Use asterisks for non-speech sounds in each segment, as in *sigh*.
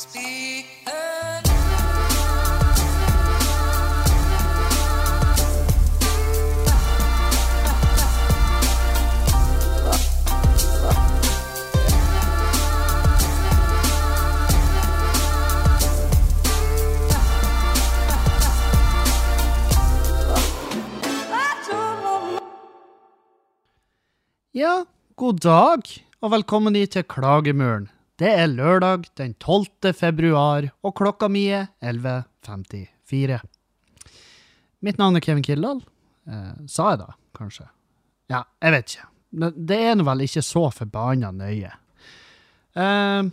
Ja, god dag, og velkommen til Klagemuren. Det er lørdag den 12. februar, og klokka mi er 11.54. Mitt navn er Kevin Kildahl. Eh, sa jeg da, kanskje? Ja, jeg vet ikke. Det er nå vel ikke så forbanna nøye. Eh,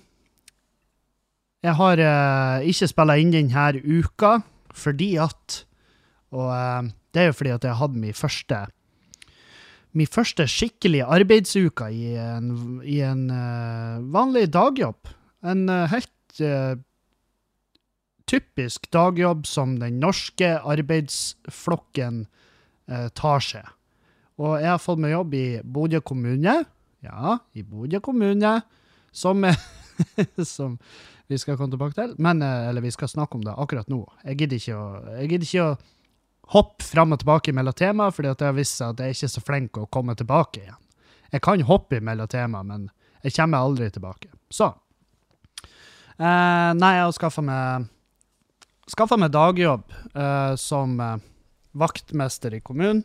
jeg har eh, ikke spilla inn denne uka fordi at Og eh, det er jo fordi at jeg hadde min første min første skikkelige arbeidsuka i en, i en uh, vanlig dagjobb. En uh, helt uh, typisk dagjobb som den norske arbeidsflokken tar seg. Og jeg har fått meg jobb i Bodø kommune. Ja, i Bodø kommune. Som, *laughs* som vi skal komme tilbake til. Men, eller vi skal snakke om det akkurat nå. Jeg gidder ikke å, jeg gidder ikke å hoppe fram og tilbake mellom temaer, fordi at jeg har vist seg at jeg er ikke så flink å komme tilbake igjen. Jeg kan hoppe mellom temaer, men jeg kommer aldri tilbake. Så. Eh, nei, jeg har skaffa meg skaffa meg dagjobb eh, som eh, vaktmester i kommunen,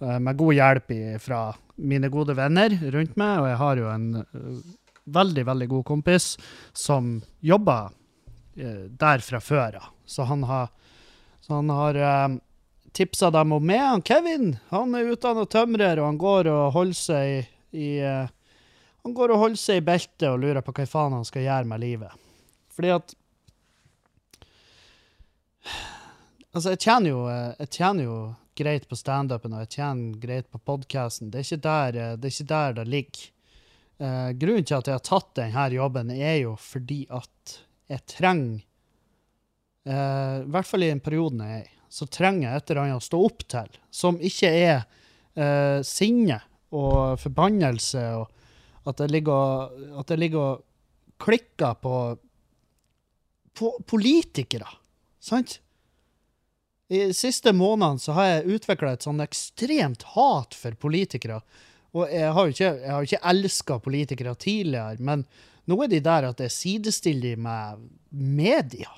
eh, med god hjelp fra mine gode venner rundt meg, og jeg har jo en eh, veldig, veldig god kompis som jobber der fra før av. Så han har, så han har tipsa dem om meg. Han Kevin han er utdanna tømrer, og han går og holder seg i, i eh, Han går og holder seg i beltet og lurer på hva faen han skal gjøre med livet. Fordi at Altså, jeg tjener jo, eh, jeg tjener jo greit på standupen, og jeg tjener greit på podkasten. Det, eh, det er ikke der det ligger. Uh, grunnen til at jeg har tatt denne jobben, er jo fordi at jeg trenger uh, I hvert fall i den perioden jeg er i, så trenger jeg et eller annet å stå opp til, som ikke er eh, sinne og forbannelse, og at jeg ligger at jeg ligger og klikker på, på politikere. Sant? I de siste månedene så har jeg utvikla et sånn ekstremt hat for politikere. Og jeg har jo ikke, jeg ikke elska politikere tidligere, men nå er de der at jeg sidestiller dem med media.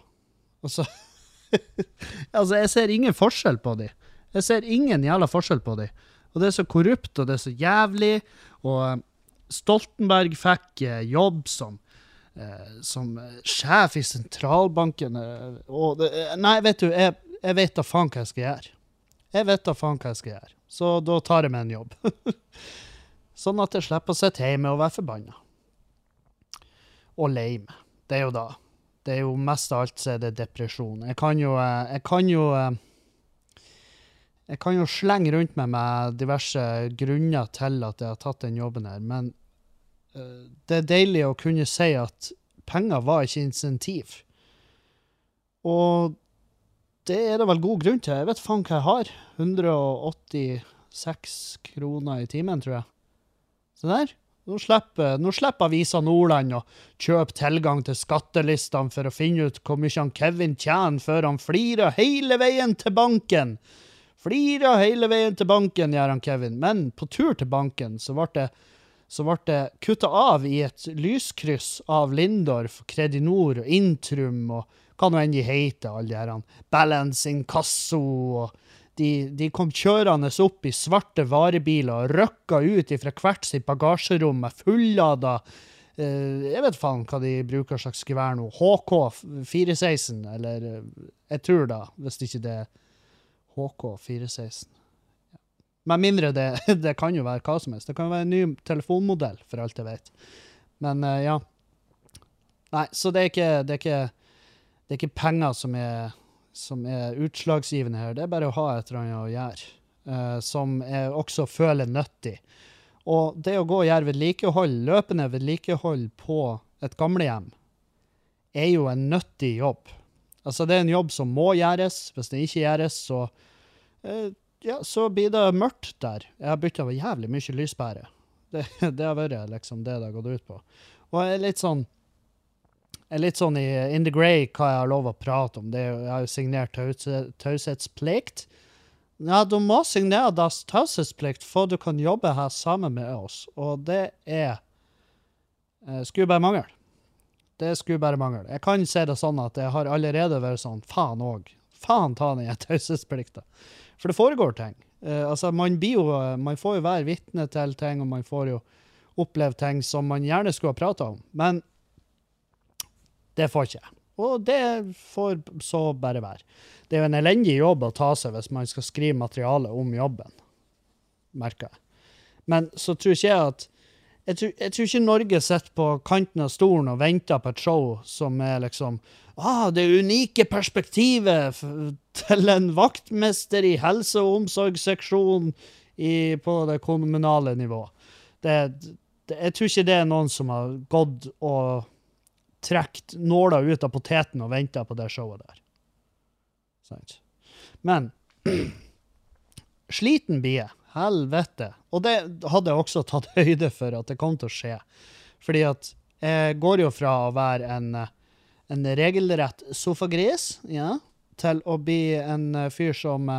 Altså *laughs* *laughs* Altså, jeg ser ingen forskjell på dem. Jeg ser ingen jævla forskjell på dem. Og det er så korrupt, og det er så jævlig. Og eh, Stoltenberg fikk eh, jobb som, eh, som sjef i sentralbanken. Og det, nei, vet du, jeg, jeg vet da faen hva jeg skal gjøre. Jeg vet da faen hva jeg skal gjøre. Så da tar jeg meg en jobb. *laughs* sånn at jeg slipper å sitte hjemme og være forbanna. Og lei meg. Det er jo da det er jo mest av alt så er det depresjon. Jeg kan jo eh, Jeg kan jo eh, Jeg kan jo slenge rundt meg med diverse grunner til at jeg har tatt den jobben her, men eh, det er deilig å kunne si at penger var ikke insentiv. Og det er det vel god grunn til. Jeg vet faen hva jeg har. 186 kroner i timen, tror jeg. Se der. Nå slipper, nå slipper Avisa Nordland å kjøpe tilgang til skattelistene for å finne ut hvor mye han Kevin tjener før han flirer hele veien til banken. Flirer hele veien til banken, gjør han Kevin. Men på tur til banken så ble det, så det kutta av i et lyskryss av Lindorf, Kredinor og Intrum og hva nå enn de heter, alle de her Balance Inkasso og de, de kom kjørende opp i svarte varebiler og røkka ut fra hvert sitt bagasjerom med fullada eh, Jeg vet faen hva de bruker slags gevær nå. HK 416, eller eh, Jeg tror da, hvis ikke det er HK 416. Med mindre det, *laughs* det kan jo være hva som helst. Det kan være en ny telefonmodell, for alt jeg vet. Men eh, ja. Nei, så det er ikke, det er ikke, det er ikke penger som er som er utslagsgivende her, det er bare å ha et eller annet å gjøre, Uh, som jeg også føler nyttig. Og det å gå og gjøre vedlikehold, løpende vedlikehold på et gamlehjem, er jo en nyttig jobb. Altså, det er en jobb som må gjøres. Hvis det ikke gjøres, så, uh, ja, så blir det mørkt der. Jeg har bytta jævlig mye lyspære. Det, *laughs* det har vært liksom det det har gått ut på. Og jeg er litt sånn litt sånn i in the grey hva jeg har lov å prate om. Det jeg har jo signert taushetsplikt. Ja, du må signere das taushetsplikt for du kan jobbe her sammen med oss, og det er eh, Skulle bare mangle. Det skulle bare mangle. Jeg kan si det sånn at jeg har allerede vært sånn Faen òg. Faen ta den taushetsplikta. For det foregår ting. Eh, altså, man blir jo Man får jo være vitne til ting, og man får jo oppleve ting som man gjerne skulle ha prata om. Men det får ikke jeg. Og det får så bare være. Det er jo en elendig jobb å ta seg hvis man skal skrive materiale om jobben, merker jeg. Men så tror ikke jeg at jeg tror, jeg tror ikke Norge sitter på kanten av stolen og venter på et show som er liksom ah, Det unike perspektivet til en vaktmester i helse- og omsorgsseksjonen på det kommunale nivået. Det, det, jeg tror ikke det er noen som har gått og trukket nåla ut av poteten og venta på det showet der. Sant? Men *clears throat* sliten blir jeg. Helvete. Og det hadde jeg også tatt høyde for at det kom til å skje. Fordi at jeg går jo fra å være en, en regelrett sofagris, ja, til å bli en fyr som,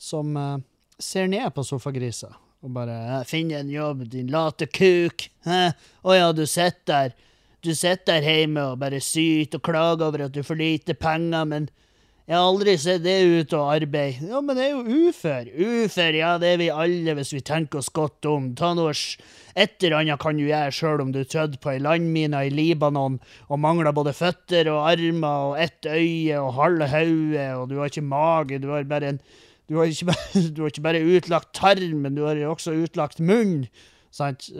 som eh, ser ned på sofagriser. Og bare «Ja, 'Finn en jobb, din late kuk'. 'Å ja, du sitter der. Du sitter der hjemme og bare syter og klager over at du får lite penger', men jeg har aldri sett det ut og arbeide. Ja, men jeg er jo ufør. Ufør, ja, det er vi alle hvis vi tenker oss godt om. Ta noe Et eller annet kan du gjøre sjøl om du trødde på ei landmine i Libanon og mangler både føtter og armer og ett øye og halve hodet, og du har ikke mage, du har bare en du har, ikke *laughs* du har ikke bare utlagt tarm, men du har også utlagt munn. Sant?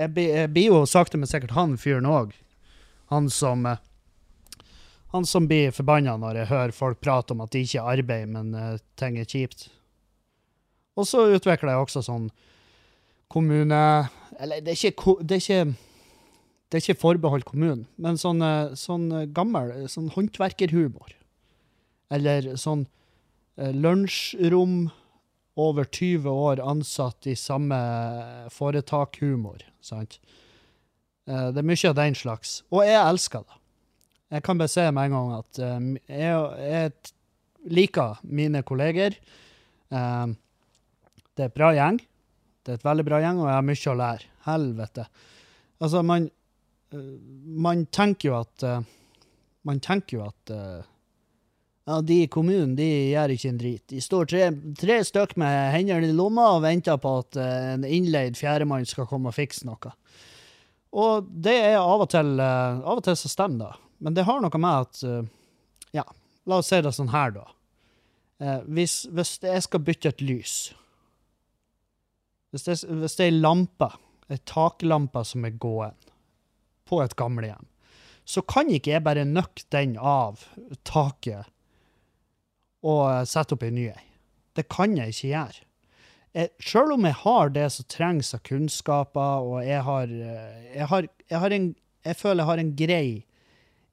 Jeg blir jo sakte, men sikkert han fyren òg. Han som eh, han som blir forbanna når jeg hører folk prate om at de ikke arbeider, men uh, ting er kjipt. Og så utvikler jeg også sånn kommune... Eller det er ikke, det er ikke, det er ikke forbeholdt kommunen, men sånn, eh, sånn gammel sånn håndverkerhumor. Eller sånn eh, lunsjrom over 20 år ansatt i samme foretak-humor, sant? Eh, det er mye av den slags. Og jeg elsker det. Jeg kan bare si med en gang at um, jeg, jeg liker mine kolleger. Um, det er et bra gjeng. Det er et veldig bra gjeng, og jeg har mye å lære. Helvete. Altså, man, man tenker jo at Man tenker jo at ja, de i kommunen de gjør ikke en drit. De står tre, tre stykk med hendene i lomma og venter på at uh, en innleid fjerdemann skal komme og fikse noe. Og det er av og til uh, Av og til så stemmer det. Men det har noe med at uh, Ja, la oss si det sånn her, da. Hvis, hvis jeg skal bytte et lys Hvis det, hvis det er ei lampe, ei taklampe som er gåen på et gamlehjem, så kan ikke jeg bare nøkke den av taket og eh, sette opp ei ny ei. Det kan jeg ikke gjøre. Jeg, selv om jeg har det som trengs av kunnskaper, og jeg har, eh, jeg har, jeg har en, jeg føler jeg har en grei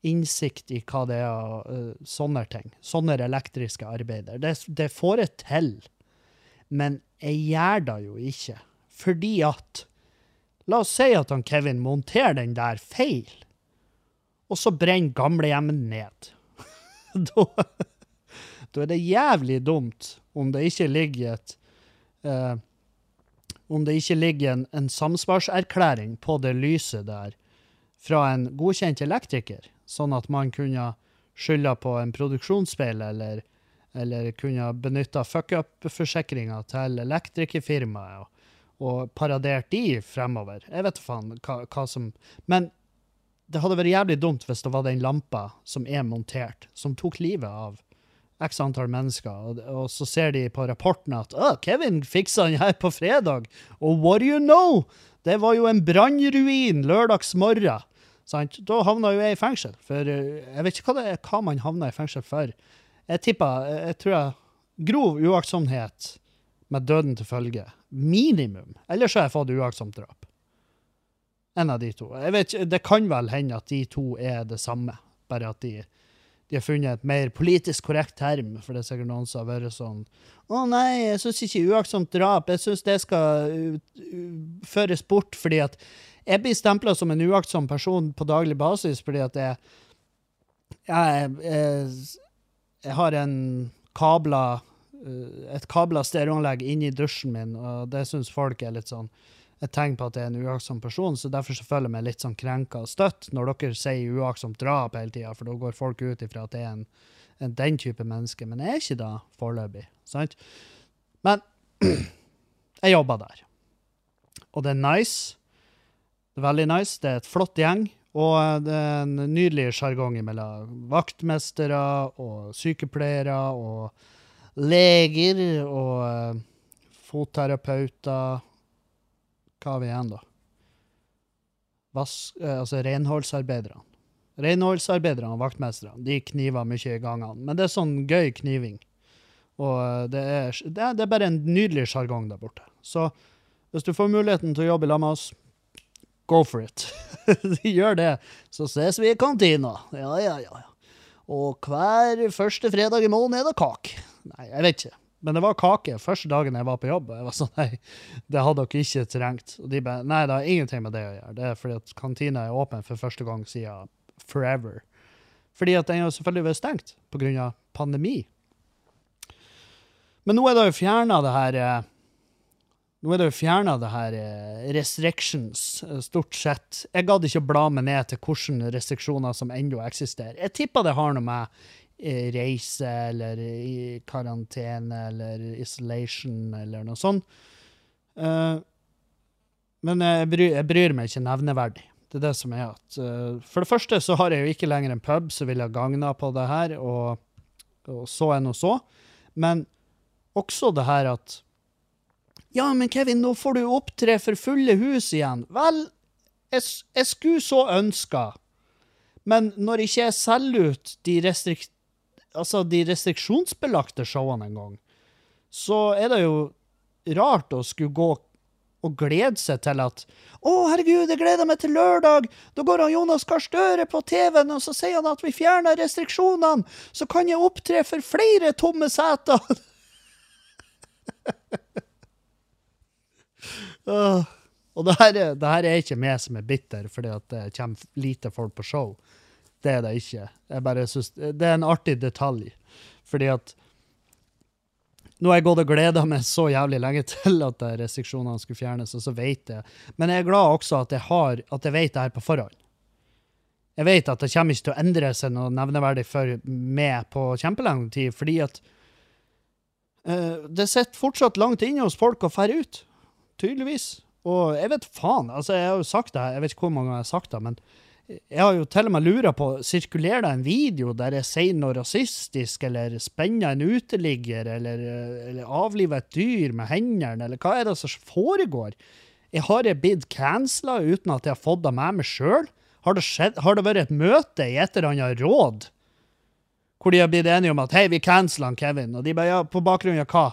innsikt i hva det er, eh, sånne ting. Sånne elektriske arbeider. Det, det får jeg til. Men jeg gjør det jo ikke. Fordi at La oss si at han Kevin monterer den der feil, og så brenner gamlehjemmet ned. *laughs* da, da er det jævlig dumt om det ikke ligger et eh, Om det ikke ligger en, en samsvarserklæring på det lyset der fra en godkjent elektriker, sånn at man kunne skylda på en produksjonsfeil, eller, eller kunne benytta fuck-up-forsikringa til elektrikerfirmaet og, og paradert de fremover. Jeg vet faen hva, hva som Men det hadde vært jævlig dumt hvis det var den lampa som er montert, som tok livet av x antall mennesker, og, så ser de på rapporten at «Å, Kevin fiksa den her på fredag, og what do you know? Det var jo en brannruin lørdags morgen. Sant? Da havna jo jeg i fengsel, for eh, jeg vet ikke hva, det er, hva man havna i fengsel for. Jeg tipper, jeg, jeg tror jeg grov uaktsomhet med døden til følge. Minimum. Ellers har jeg fått uaktsomt drap. En av de to. Jeg vet Det kan vel hende at de to er det samme, bare at de de har funnet et mer politisk korrekt term, for det er sikkert noen som har vært sånn Å nei, jeg syns ikke uaktsomt drap, jeg syns det skal føres bort fordi at jeg blir stempla som en uaktsom person på daglig basis fordi at jeg jeg, jeg, jeg har en kabla et kabla stereoanlegg inni dusjen min, og det syns folk er litt sånn et tegn på at jeg er en uaktsom person, så derfor så føler jeg meg litt sånn krenka og støtt når dere sier uaktsomt drap hele tida, for da går folk ut ifra at jeg er en, en den type menneske, men jeg er ikke da foreløpig, sant? Men *clears throat* jeg jobber der, og det er nice. Det er veldig nice. Det er et flott gjeng. Og det er en nydelig sjargong mellom vaktmestere og sykepleiere og leger og eh, fotterapeuter Hva har vi igjen, da? Vas eh, altså renholdsarbeiderne. Renholdsarbeiderne og vaktmesterne de kniver mye i gangene. Men det er sånn gøy kniving. Og eh, det er, det er, det er bare en nydelig sjargong der borte. Så hvis du får muligheten til å jobbe sammen med oss, go for it. *laughs* Gjør det, så ses vi i kantina. Ja, ja, ja. Og hver første fredag i måneden er det kake. Nei, jeg vet ikke. Men det var kake første dagen jeg var på jobb. Jeg var sånn, nei, det hadde dere ikke trengt. Og de bare, nei, det har ingenting med det å gjøre. Det er fordi at kantina er åpen for første gang siden forever. Fordi at den har selvfølgelig vært stengt pga. pandemi. Men nå er det jo fjerna det her eh, Nå er det jo fjerna det her eh, restrictions, eh, stort sett. Jeg gadd ikke å bla meg ned til hvilke restriksjoner som ennå eksisterer. Jeg tipper det har noe med reise eller i karantene eller isolation eller noe sånt. Eh, men jeg bryr, jeg bryr meg ikke nevneverdig. Det er det som er at eh, For det første så har jeg jo ikke lenger en pub som ville gagna på det her, og, og så enn og så. Men også det her at Ja, men Kevin, nå får du opptre for fulle hus igjen. Vel, jeg, jeg skulle så ønska, men når ikke jeg selger ut de, restrik altså de restriksjonsbelagte showene en gang, så er det jo rart å skulle gå og glede seg til at Å, herregud, jeg gleder meg til lørdag! Da går han Jonas Gahr Støre på TV-en, og så sier han at vi fjerner restriksjonene! Så kan jeg opptre for flere tomme seter! *laughs* Og det her, er, det her er ikke meg som er bitter fordi at det kommer lite folk på show. Det er det ikke. Synes, det er en artig detalj. Fordi at nå har jeg gått og gleda meg så jævlig lenge *laughs* til at restriksjonene skulle fjernes, og så vet jeg. Men jeg er glad også at jeg, har, at jeg vet det her på forhånd. Jeg vet at det kommer ikke til å endre seg noe nevneverdig for meg på kjempelang tid, fordi at uh, det sitter fortsatt langt inne hos folk å fære ut. Tydeligvis. Og jeg vet faen, altså jeg har jo sagt det, her, jeg vet ikke hvor mange ganger jeg har sagt det, men jeg har jo til og med lura på, sirkulerer det en video der jeg sier noe rasistisk, eller spenner en uteligger, eller, eller avliver et dyr med hendene, eller hva er det som foregår? Jeg har jeg blitt cancela uten at jeg har fått det med meg sjøl? Har, har det vært et møte i et eller annet råd hvor de har blitt enige om at hei, vi canceler han Kevin? Og de bare ja, på bakgrunn av hva?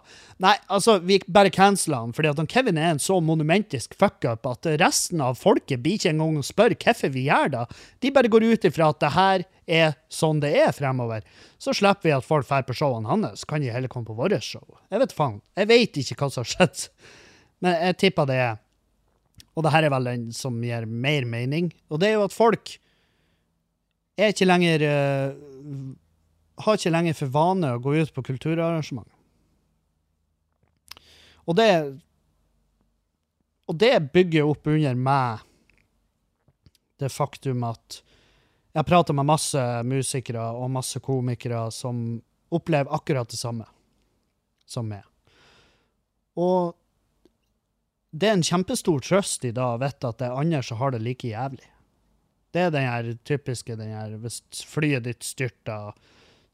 Nei, altså, vi bare canceler han fordi at han Kevin er en så monumentisk fuckup at resten av folket blir ikke engang å spørre hvorfor vi gjør det. De bare går ut ifra at det her er sånn det er fremover. Så slipper vi at folk drar på showene hans. Kan de heller komme på vårt show? Jeg vet faen. Jeg vet ikke hva som har skjedd. Men jeg tipper det er Og det her er vel den som gir mer mening. Og det er jo at folk er ikke lenger eh, har ikke lenger for vane å gå ut på kulturarrangement. Og det Og det bygger opp under meg det faktum at jeg prater med masse musikere og masse komikere som opplever akkurat det samme som meg. Og det er en kjempestor trøst i dag å vite at det er andre som har det like jævlig. Det er den her typiske den her, Hvis flyet ditt styrter,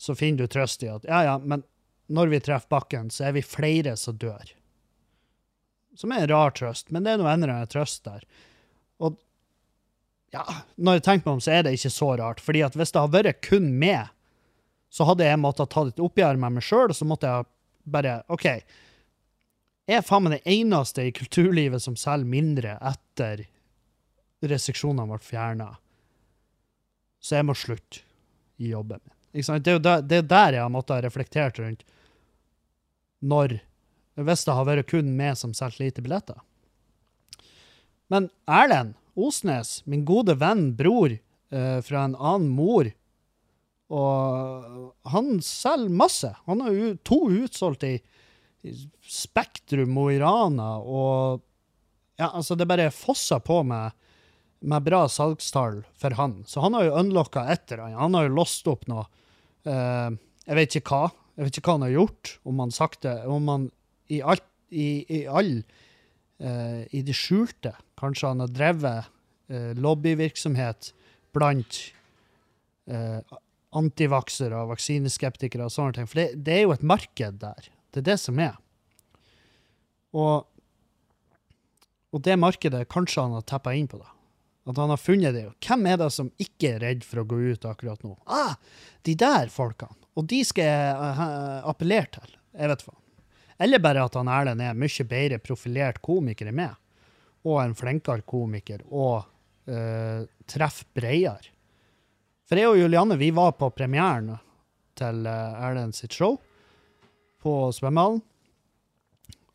så finner du trøst i at ja, ja, men når vi treffer bakken, så er vi flere som dør. Som er en rar trøst, men det er noe en trøst der. Og ja, når jeg tenker meg om, så er det ikke så rart. fordi at hvis det hadde vært kun meg, så hadde jeg måttet ta et oppgjør med meg sjøl, og så måtte jeg bare OK. Jeg er faen meg den eneste i kulturlivet som selger mindre etter restriksjonene ble fjerna. Så jeg må slutte i jobben min. Det er jo der, det er der jeg har måttet reflektert rundt når Hvis det har vært kun meg som selger lite billetter. Men Erlend Osnes, min gode venn, bror eh, fra en annen mor, og han selger masse. Han har jo to utsolgt i, i Spektrum Mo i og ja, altså det bare fosser på med, med bra salgstall for han. Så han har jo unlocka etter han. Han har jo låst opp noe. Eh, jeg vet ikke hva. Jeg vet ikke hva han har gjort. Om han sakte Om han i alt i, i all uh, I det skjulte kanskje han har drevet uh, lobbyvirksomhet blant uh, antivaksere vaksineskeptikere og sånne ting. For det, det er jo et marked der. Det er det som er. Og, og det markedet kanskje han har teppa inn på, da. At han har funnet det. Hvem er det som ikke er redd for å gå ut akkurat nå? Ah, de der folkene. Og de skal jeg eh, appellere til. Jeg vet hva. Eller bare at han Erlend er mye bedre profilert komiker enn meg. Og en flinkere komiker. Og uh, treffer bredere. For jeg og Julianne vi var på premieren til uh, Erlend sitt show på svømmehallen.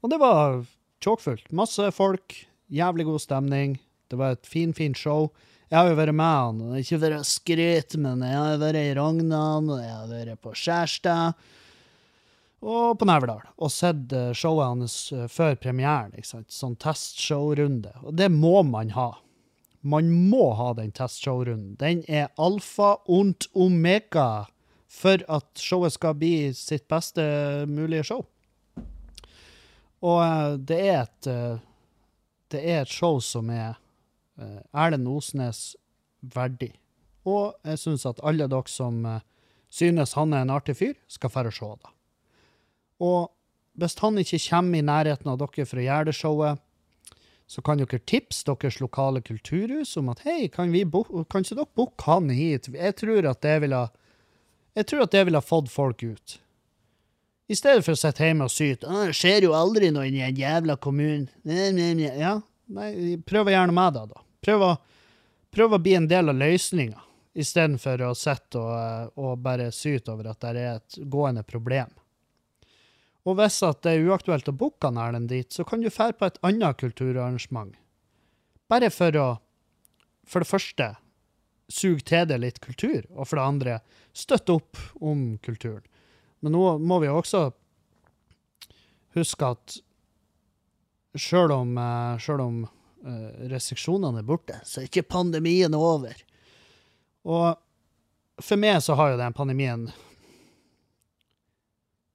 Og det var tjåkfullt. Masse folk, jævlig god stemning. Det var et fin, fint show. Jeg har jo vært med han, og ikke vært å skryte, men jeg har vært i Rognan, og jeg har vært på Skjærstad og på Neverdal. Og sett eh, showet hans eh, før premieren. ikke sant? Sånn testshowrunde. Og det må man ha. Man må ha den testshowrunden. Den er alfa und omega for at showet skal bli sitt beste mulige show. Og eh, det er et Det er et show som er Erlend Osnes verdig. Og jeg syns at alle dere som eh, synes han er en artig fyr, skal dra og se det. Og hvis han ikke kommer i nærheten av dere for å gjøre det showet, så kan dere tipse deres lokale kulturhus om at hei, kan, vi bo kan ikke dere booke han hit? Jeg tror at det ville jeg tror at det ville fått folk ut. I stedet for å sitte hjemme og syte. Det skjer jo aldri noe i den jævla kommunen. Ja, nei, prøv gjerne med det, da. Prøv å, prøv å bli en del av løsninga, istedenfor å sitte og, og bare syte over at det er et gående problem. Og hvis det er uaktuelt å booke Erlend dit, så kan du fære på et annet kulturarrangement. Bare for å, for det første, suge til deg litt kultur, og for det andre, støtte opp om kulturen. Men nå må vi også huske at sjøl om, selv om eh, restriksjonene er borte, så er ikke pandemien over. Og for meg så har jo den pandemien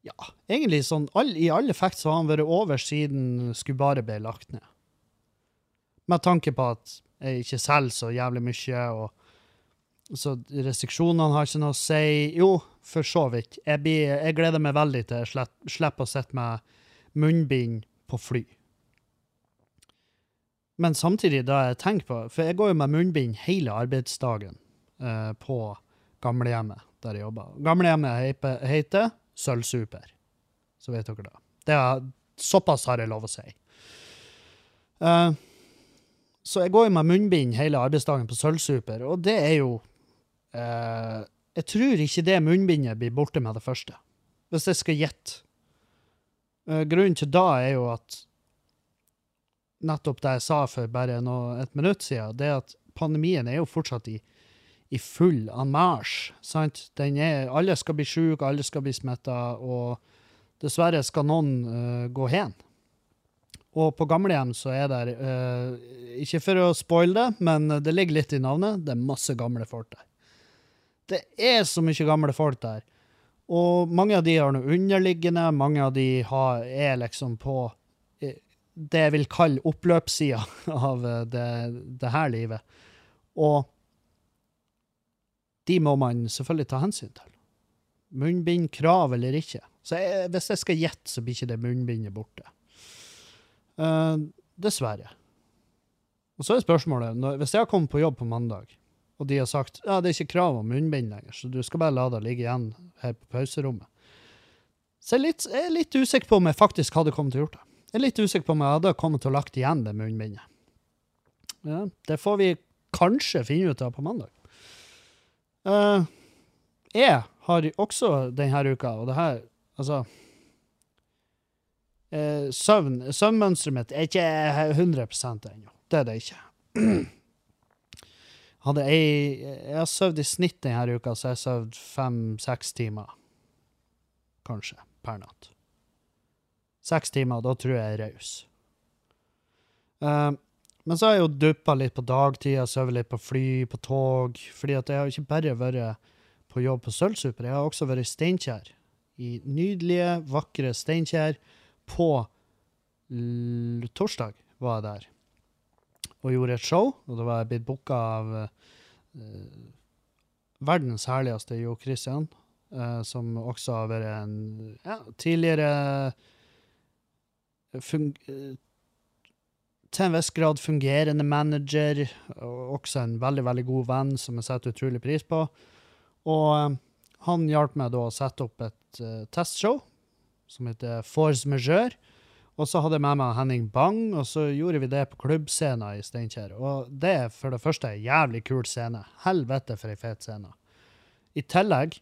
ja, egentlig sånn all, I all effekt så har han vært over siden skulle bare ble lagt ned. Med tanke på at jeg ikke selger så jævlig mye, og så restriksjonene har ikke noe å si. Jo, for så vidt. Jeg, blir, jeg gleder meg veldig til å slippe, slippe å sitte med munnbind på fly. Men samtidig, da jeg tenker på For jeg går jo med munnbind hele arbeidsdagen eh, på gamlehjemmet der jeg jobber. Gamlehjemmet heter, Sølvsuper. Så vet dere det. det er, såpass har jeg lov å si. Eh, så jeg går jo med munnbind hele arbeidsdagen på Sølvsuper, og det er jo eh, Jeg tror ikke det munnbindet blir borte med det første, hvis jeg skal gjette. Eh, grunnen til da er jo at nettopp det jeg sa for bare noe, et minutt siden, det at pandemien er jo fortsatt i, i full anmarsj. alle skal bli syke, alle skal bli smitta, og dessverre skal noen uh, gå hen. Og på gamlehjem så er det uh, Ikke for å spoile det, men det ligger litt i navnet. Det er masse gamle folk der. Det er så mye gamle folk der. Og mange av de har noe underliggende, mange av de har, er liksom på eh, det jeg vil kalle oppløpssida av eh, det, det her livet. Og de må man selvfølgelig ta hensyn til. Munnbind, krav eller ikke. Så jeg, hvis jeg skal gjette, så blir ikke det munnbindet borte. Uh, dessverre. Og så er spørsmålet, når, hvis jeg har kommet på jobb på mandag, og de har sagt ja, det er ikke krav om munnbind lenger, så du skal bare la det ligge igjen her på pauserommet, så jeg er litt, jeg er litt usikker på om jeg faktisk hadde kommet til å gjort det. Jeg er litt usikker på om jeg hadde kommet til å lagt igjen det munnbindet. Ja, det får vi kanskje finne ut av på mandag. Uh, jeg har også denne uka, og det her Altså uh, Søvn Søvnmønsteret mitt er ikke 100 ennå. Det er det ikke. *clears throat* Hadde jeg, jeg har sovet i snitt denne uka, så jeg har sovet fem-seks timer. Kanskje. Per natt. Seks timer, da tror jeg jeg er raus. Uh, men så har jeg jo duppa litt på dagtida, sovet litt på fly, på tog. fordi at jeg har ikke bare vært på jobb på Sølvsuper, jeg har også vært i Steinkjer. I nydelige, vakre Steinkjer. På torsdag var jeg der og gjorde et show. Og da var jeg blitt booka av uh, verdens herligste Jo Christian, uh, som også har vært en ja, tidligere eh, til en viss grad fungerende manager, og også en veldig, veldig god venn som jeg setter utrolig pris på. Og eh, han hjalp meg da å sette opp et uh, testshow som heter Force Majeure. Og så hadde jeg med meg Henning Bang, og så gjorde vi det på klubbscenen i Steinkjer. Og det er for det første en jævlig kul scene. Helvete for ei fet scene. I tillegg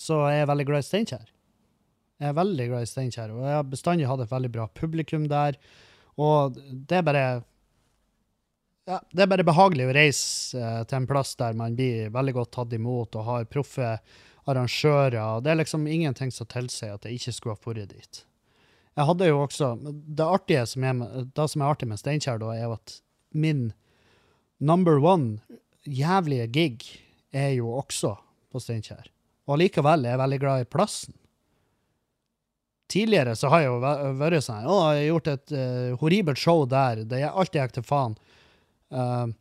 så er jeg veldig glad i Steinkjer. Jeg er veldig glad i Steinkjer, og jeg har bestandig hatt et veldig bra publikum der. Og det er bare ja, det er bare behagelig å reise eh, til en plass der man blir veldig godt tatt imot og har proffe arrangører. og Det er liksom ingenting som tilsier at jeg ikke skulle ha dratt dit. Jeg hadde jo også Det artige som er, det som er artig med Steinkjer, da, er jo at min number one jævlige gig er jo også på Steinkjer. Og allikevel er jeg veldig glad i plassen. Tidligere så har jeg jo vært sånn Å, jeg har gjort et uh, horribelt show der. Det er alltid gikk til faen. Uh,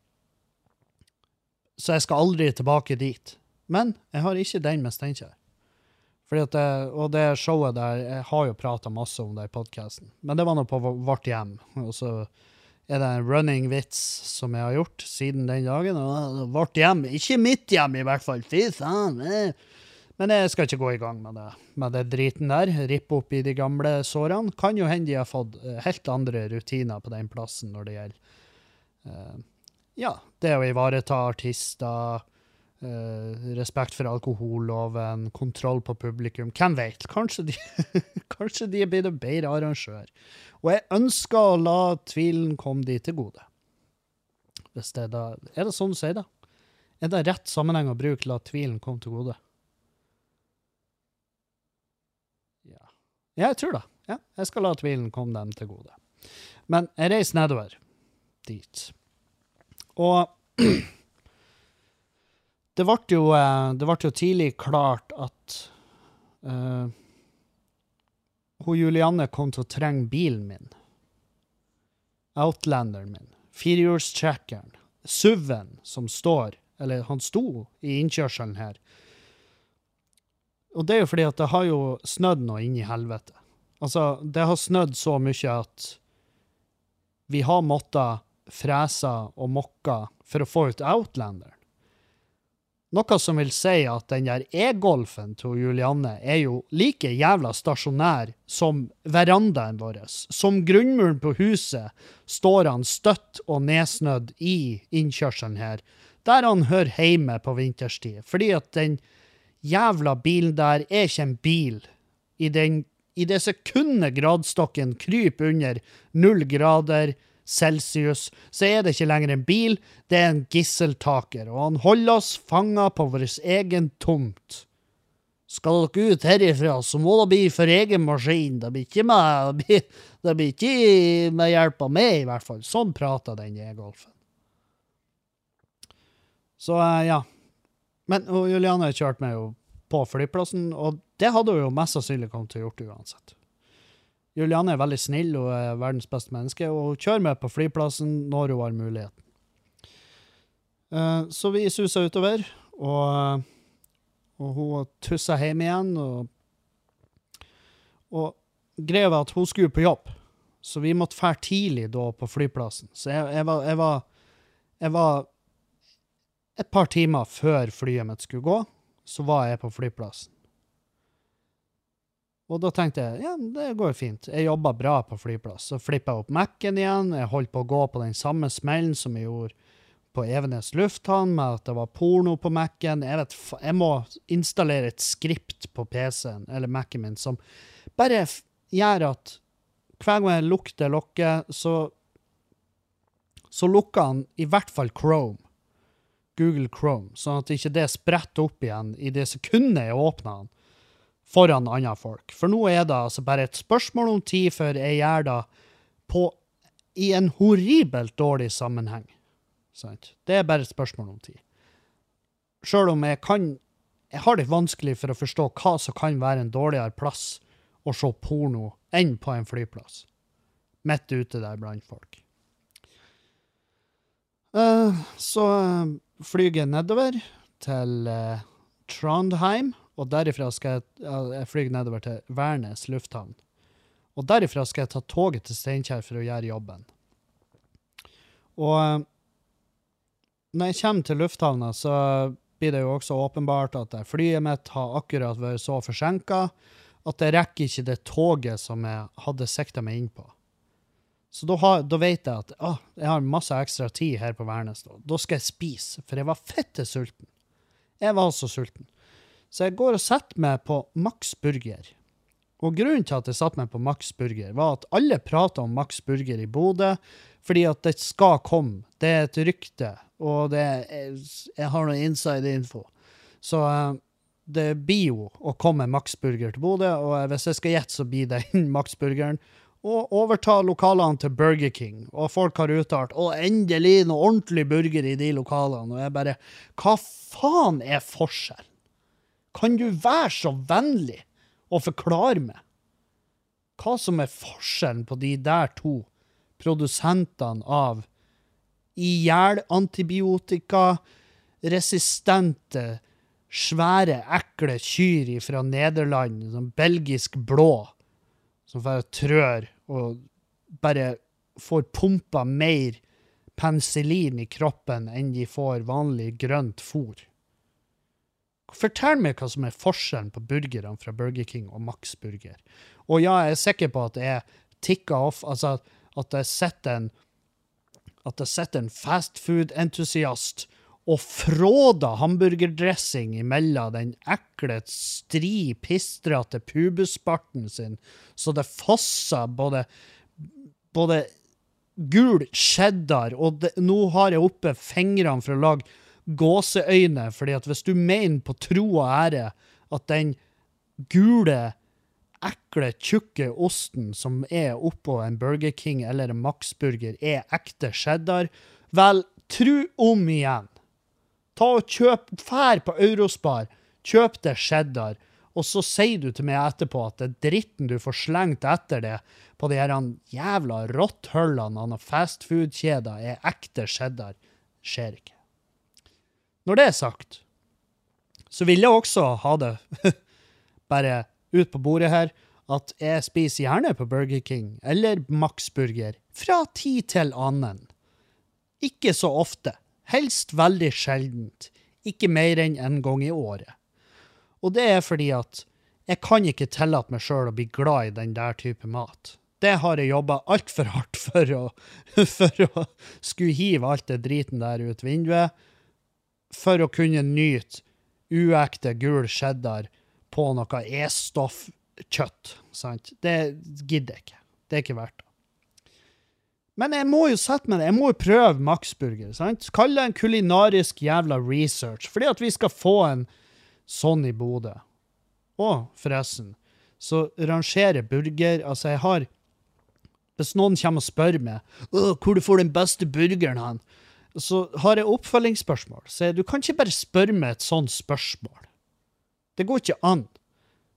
så jeg skal aldri tilbake dit. Men jeg har ikke den med Steinkjer. Og det showet der Jeg har jo prata masse om det i podkasten, men det var nå på vårt hjem. Og så er det en running vits som jeg har gjort siden den dagen. Og vårt hjem, ikke mitt hjem i hvert fall, fy faen. eh. Men jeg skal ikke gå i gang med det, med det driten der. Rippe opp i de gamle sårene. Kan jo hende de har fått eh, helt andre rutiner på den plassen når det gjelder uh, ja, det å ivareta artister, uh, respekt for alkoholloven, kontroll på publikum. Hvem vet? Kanskje de, *laughs* kanskje de blitt en bedre arrangør. Og jeg ønsker å la tvilen komme de til gode. Hvis det er, da, er det sånn du sier det? Er det rett sammenheng å bruke 'la tvilen komme til gode'? Ja, jeg tror det. Ja, jeg skal la tvilen komme dem til gode. Men jeg reiser nedover dit. Og *clears throat* det ble jo, eh, det ble jo tidlig klart at uh, hun Julianne kom til å trenge bilen min. Outlanderen min. Firehjulstrekkeren. SUV-en som står, eller han sto i innkjørselen her. Og det er jo fordi at det har jo snødd nå inn i helvete. Altså, det har snødd så mye at vi har måttet frese og mokke for å få ut Outlanderen. Noe som vil si at den der e-golfen til Julianne er jo like jævla stasjonær som verandaen vår. Som grunnmuren på huset står han støtt og nedsnødd i innkjørselen her, der han hører hjemme på vinterstid. Fordi at den jævla bilen der er ikke en bil. I, den, i det sekundet gradstokken kryper under null grader celsius, så er det ikke lenger en bil, det er en gisseltaker, og han holder oss fanga på vår egen tomt. Skal dere ut herifra, så må det bli for egen maskin. Det blir ikke med, det blir, det blir ikke med hjelp av meg, i hvert fall. Sånn prater den e-golfen. Så eh, ja. Men og Juliane kjørte meg jo på flyplassen, og det hadde hun jo mest sannsynlig kommet til å gjort uansett. Juliane er veldig snill og er verdens beste menneske, og hun kjører meg på flyplassen når hun har muligheten. Eh, Så vi susa utover, og, og hun tussa hjem igjen. Og, og greia var at hun skulle på jobb, så vi måtte fære tidlig da på flyplassen. Så jeg, jeg, var, jeg, var, jeg var Et par timer før flyet mitt skulle gå, så var jeg på flyplassen. Og da tenkte jeg ja, det går fint. Jeg jobba bra på flyplass. Så flippa jeg opp Mac-en igjen. Jeg holdt på å gå på den samme smellen som jeg gjorde på Evenes lufthavn med at det var porno på Mac-en. Jeg, jeg må installere et skript på PC-en eller Mac-en min som bare gjør at hver gang jeg lukter lokket, så så lukker han i hvert fall Chrome. Google Chrome, sånn at ikke det spretter opp igjen i det sekundet jeg åpner den foran andre folk. For nå er det altså bare et spørsmål om tid før jeg gjør det på, i en horribelt dårlig sammenheng. Sant? Det er bare et spørsmål om tid. Sjøl om jeg kan Jeg har det vanskelig for å forstå hva som kan være en dårligere plass å se porno enn på en flyplass. Midt ute der blant folk. Uh, så eh, flyr jeg nedover til eh, Trondheim, og derifra skal jeg, ja, jeg flyr nedover til Værnes lufthavn. Og derifra skal jeg ta toget til Steinkjer for å gjøre jobben. Og eh, når jeg kommer til lufthavna, så blir det jo også åpenbart at flyet mitt har akkurat vært så forsinka at jeg rekker ikke det toget som jeg hadde sikta meg inn på. Så da, har, da vet jeg at å, jeg har masse ekstra tid her på Værnes. Da. da skal jeg spise, for jeg var fette sulten. Jeg var så sulten. Så jeg går og setter meg på Max Burger. Og grunnen til at jeg satte meg på Max Burger, var at alle prater om Max Burger i Bodø, fordi at det skal komme. Det er et rykte, og er, jeg har noe inside info. Så eh, det blir jo å komme Max Burger til Bodø, og hvis jeg skal gjette, så blir det Max Burgeren. Og overta lokalene til Burger King. Og folk har uttalt 'Å, endelig noe ordentlig burger i de lokalene'. Og jeg bare Hva faen er forskjellen? Kan du være så vennlig å forklare meg hva som er forskjellen på de der to produsentene av ihjel-antibiotika, resistente, svære, ekle kyr fra Nederland, sånn belgisk blå, som bare trør og bare får pumpa mer penicillin i kroppen enn de får vanlig grønt fôr. Fortell meg hva som er forskjellen på burgerne fra Burger King og Max Burger. Og ja, jeg er sikker på at jeg tikka off, altså at jeg sitter en at det sitter en fastfood-entusiast og fråda hamburgerdressing imellom den ekle, stri, pistrete pubesparten sin, så det fossa både, både gul cheddar, og det, nå har jeg oppe fingrene for å lage gåseøyne, fordi at hvis du mener på tro og ære at den gule, ekle, tjukke osten som er oppå en Burger King eller en Max Burger, er ekte cheddar, vel, tru om igjen. Ta og kjøp, fær på Eurospar, kjøp det cheddar, og så sier du til meg etterpå at det dritten du får slengt etter det på de her jævla rotthullene av fastfood-kjeder, er ekte cheddar. Skjer ikke. Når det er sagt, så vil jeg også ha det *laughs* bare ut på bordet her at jeg spiser gjerne på Burger King eller Max Burger fra tid til annen. Ikke så ofte, helst veldig sjeldent, ikke mer enn en gang i året. Og det er fordi at jeg kan ikke tillate meg sjøl å bli glad i den der type mat. Det har jeg jobba altfor hardt for å, *laughs* for å skulle hive alt det driten der ut vinduet, for å kunne nyte uekte gul cheddar på noe E-stoffkjøtt. Sant? Det gidder jeg ikke. Det er ikke verdt det. Men jeg må jo sette meg ned, jeg må jo prøve Max Burger. sant? Kall det en kulinarisk jævla research, fordi at vi skal få en sånn i Bodø. Og forresten, så rangerer burger Altså, jeg har Hvis noen kommer og spør meg hvor du får den beste burgeren han, så har jeg oppfølgingsspørsmål. Så du kan ikke bare spørre meg et sånt spørsmål. Det går ikke an.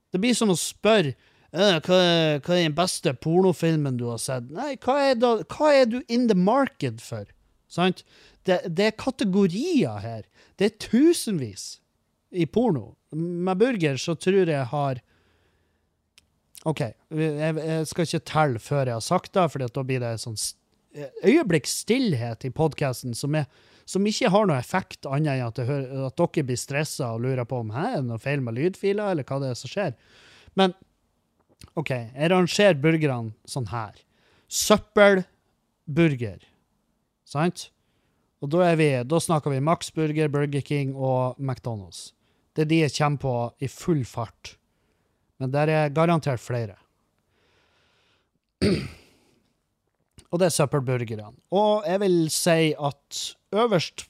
Det blir som å spørre «Øh, hva, er, hva er den beste pornofilmen du har sett? Nei, hva er, da, hva er du in the market for? Sant? Det, det er kategorier her. Det er tusenvis i porno. Med burger så tror jeg har OK, jeg, jeg skal ikke telle før jeg har sagt det, for da blir det sånn s- øyeblikk stillhet i podkasten som, som ikke har noe effekt, annet enn at, det hø- at dere blir stressa og lurer på om «Hæ, er det noe feil med lydfiler, eller hva det er som skjer. Men OK, jeg rangerer burgerne sånn her. Søppelburger, sant? Og da, vi, da snakker vi Max Burger, Burger King og McDonald's. Det er de jeg kommer på i full fart. Men der er garantert flere. *clears throat* Og det er søppelburgerne. Og jeg vil si at øverst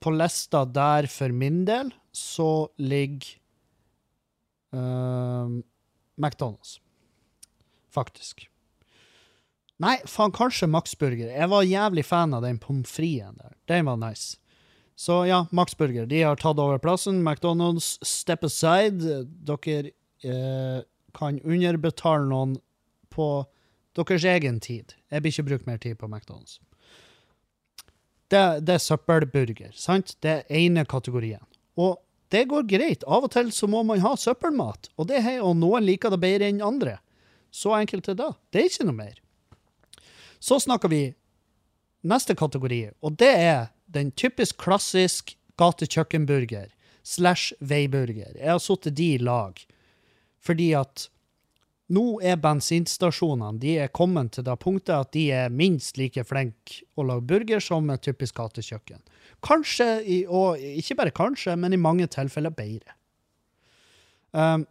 på lista der for min del, så ligger uh, McDonald's. Faktisk. Nei, faen, kanskje Max Burger. Jeg var jævlig fan av den pommes fritesen der. Den var nice. Så ja, Max Burger. De har tatt over plassen. McDonald's, step aside. Dere eh, kan underbetale noen på deres egen tid. Jeg blir ikke brukt mer tid på McDonald's. Det, det er søppelburger, sant? Det er ene kategorien. Og det går greit. Av og til så må man ha søppelmat, og, det er, og noen liker det bedre enn andre. Så enkelt er det. Det er ikke noe mer. Så snakker vi neste kategori, og det er den typisk klassisk gatekjøkkenburger slash veiburger. Jeg har satt de i lag fordi at nå er bensinstasjonene de er kommet til det punktet at de er minst like flinke å lage burger som et typisk gatekjøkken. Kanskje, i, og ikke bare kanskje, men i mange tilfeller bedre. Um,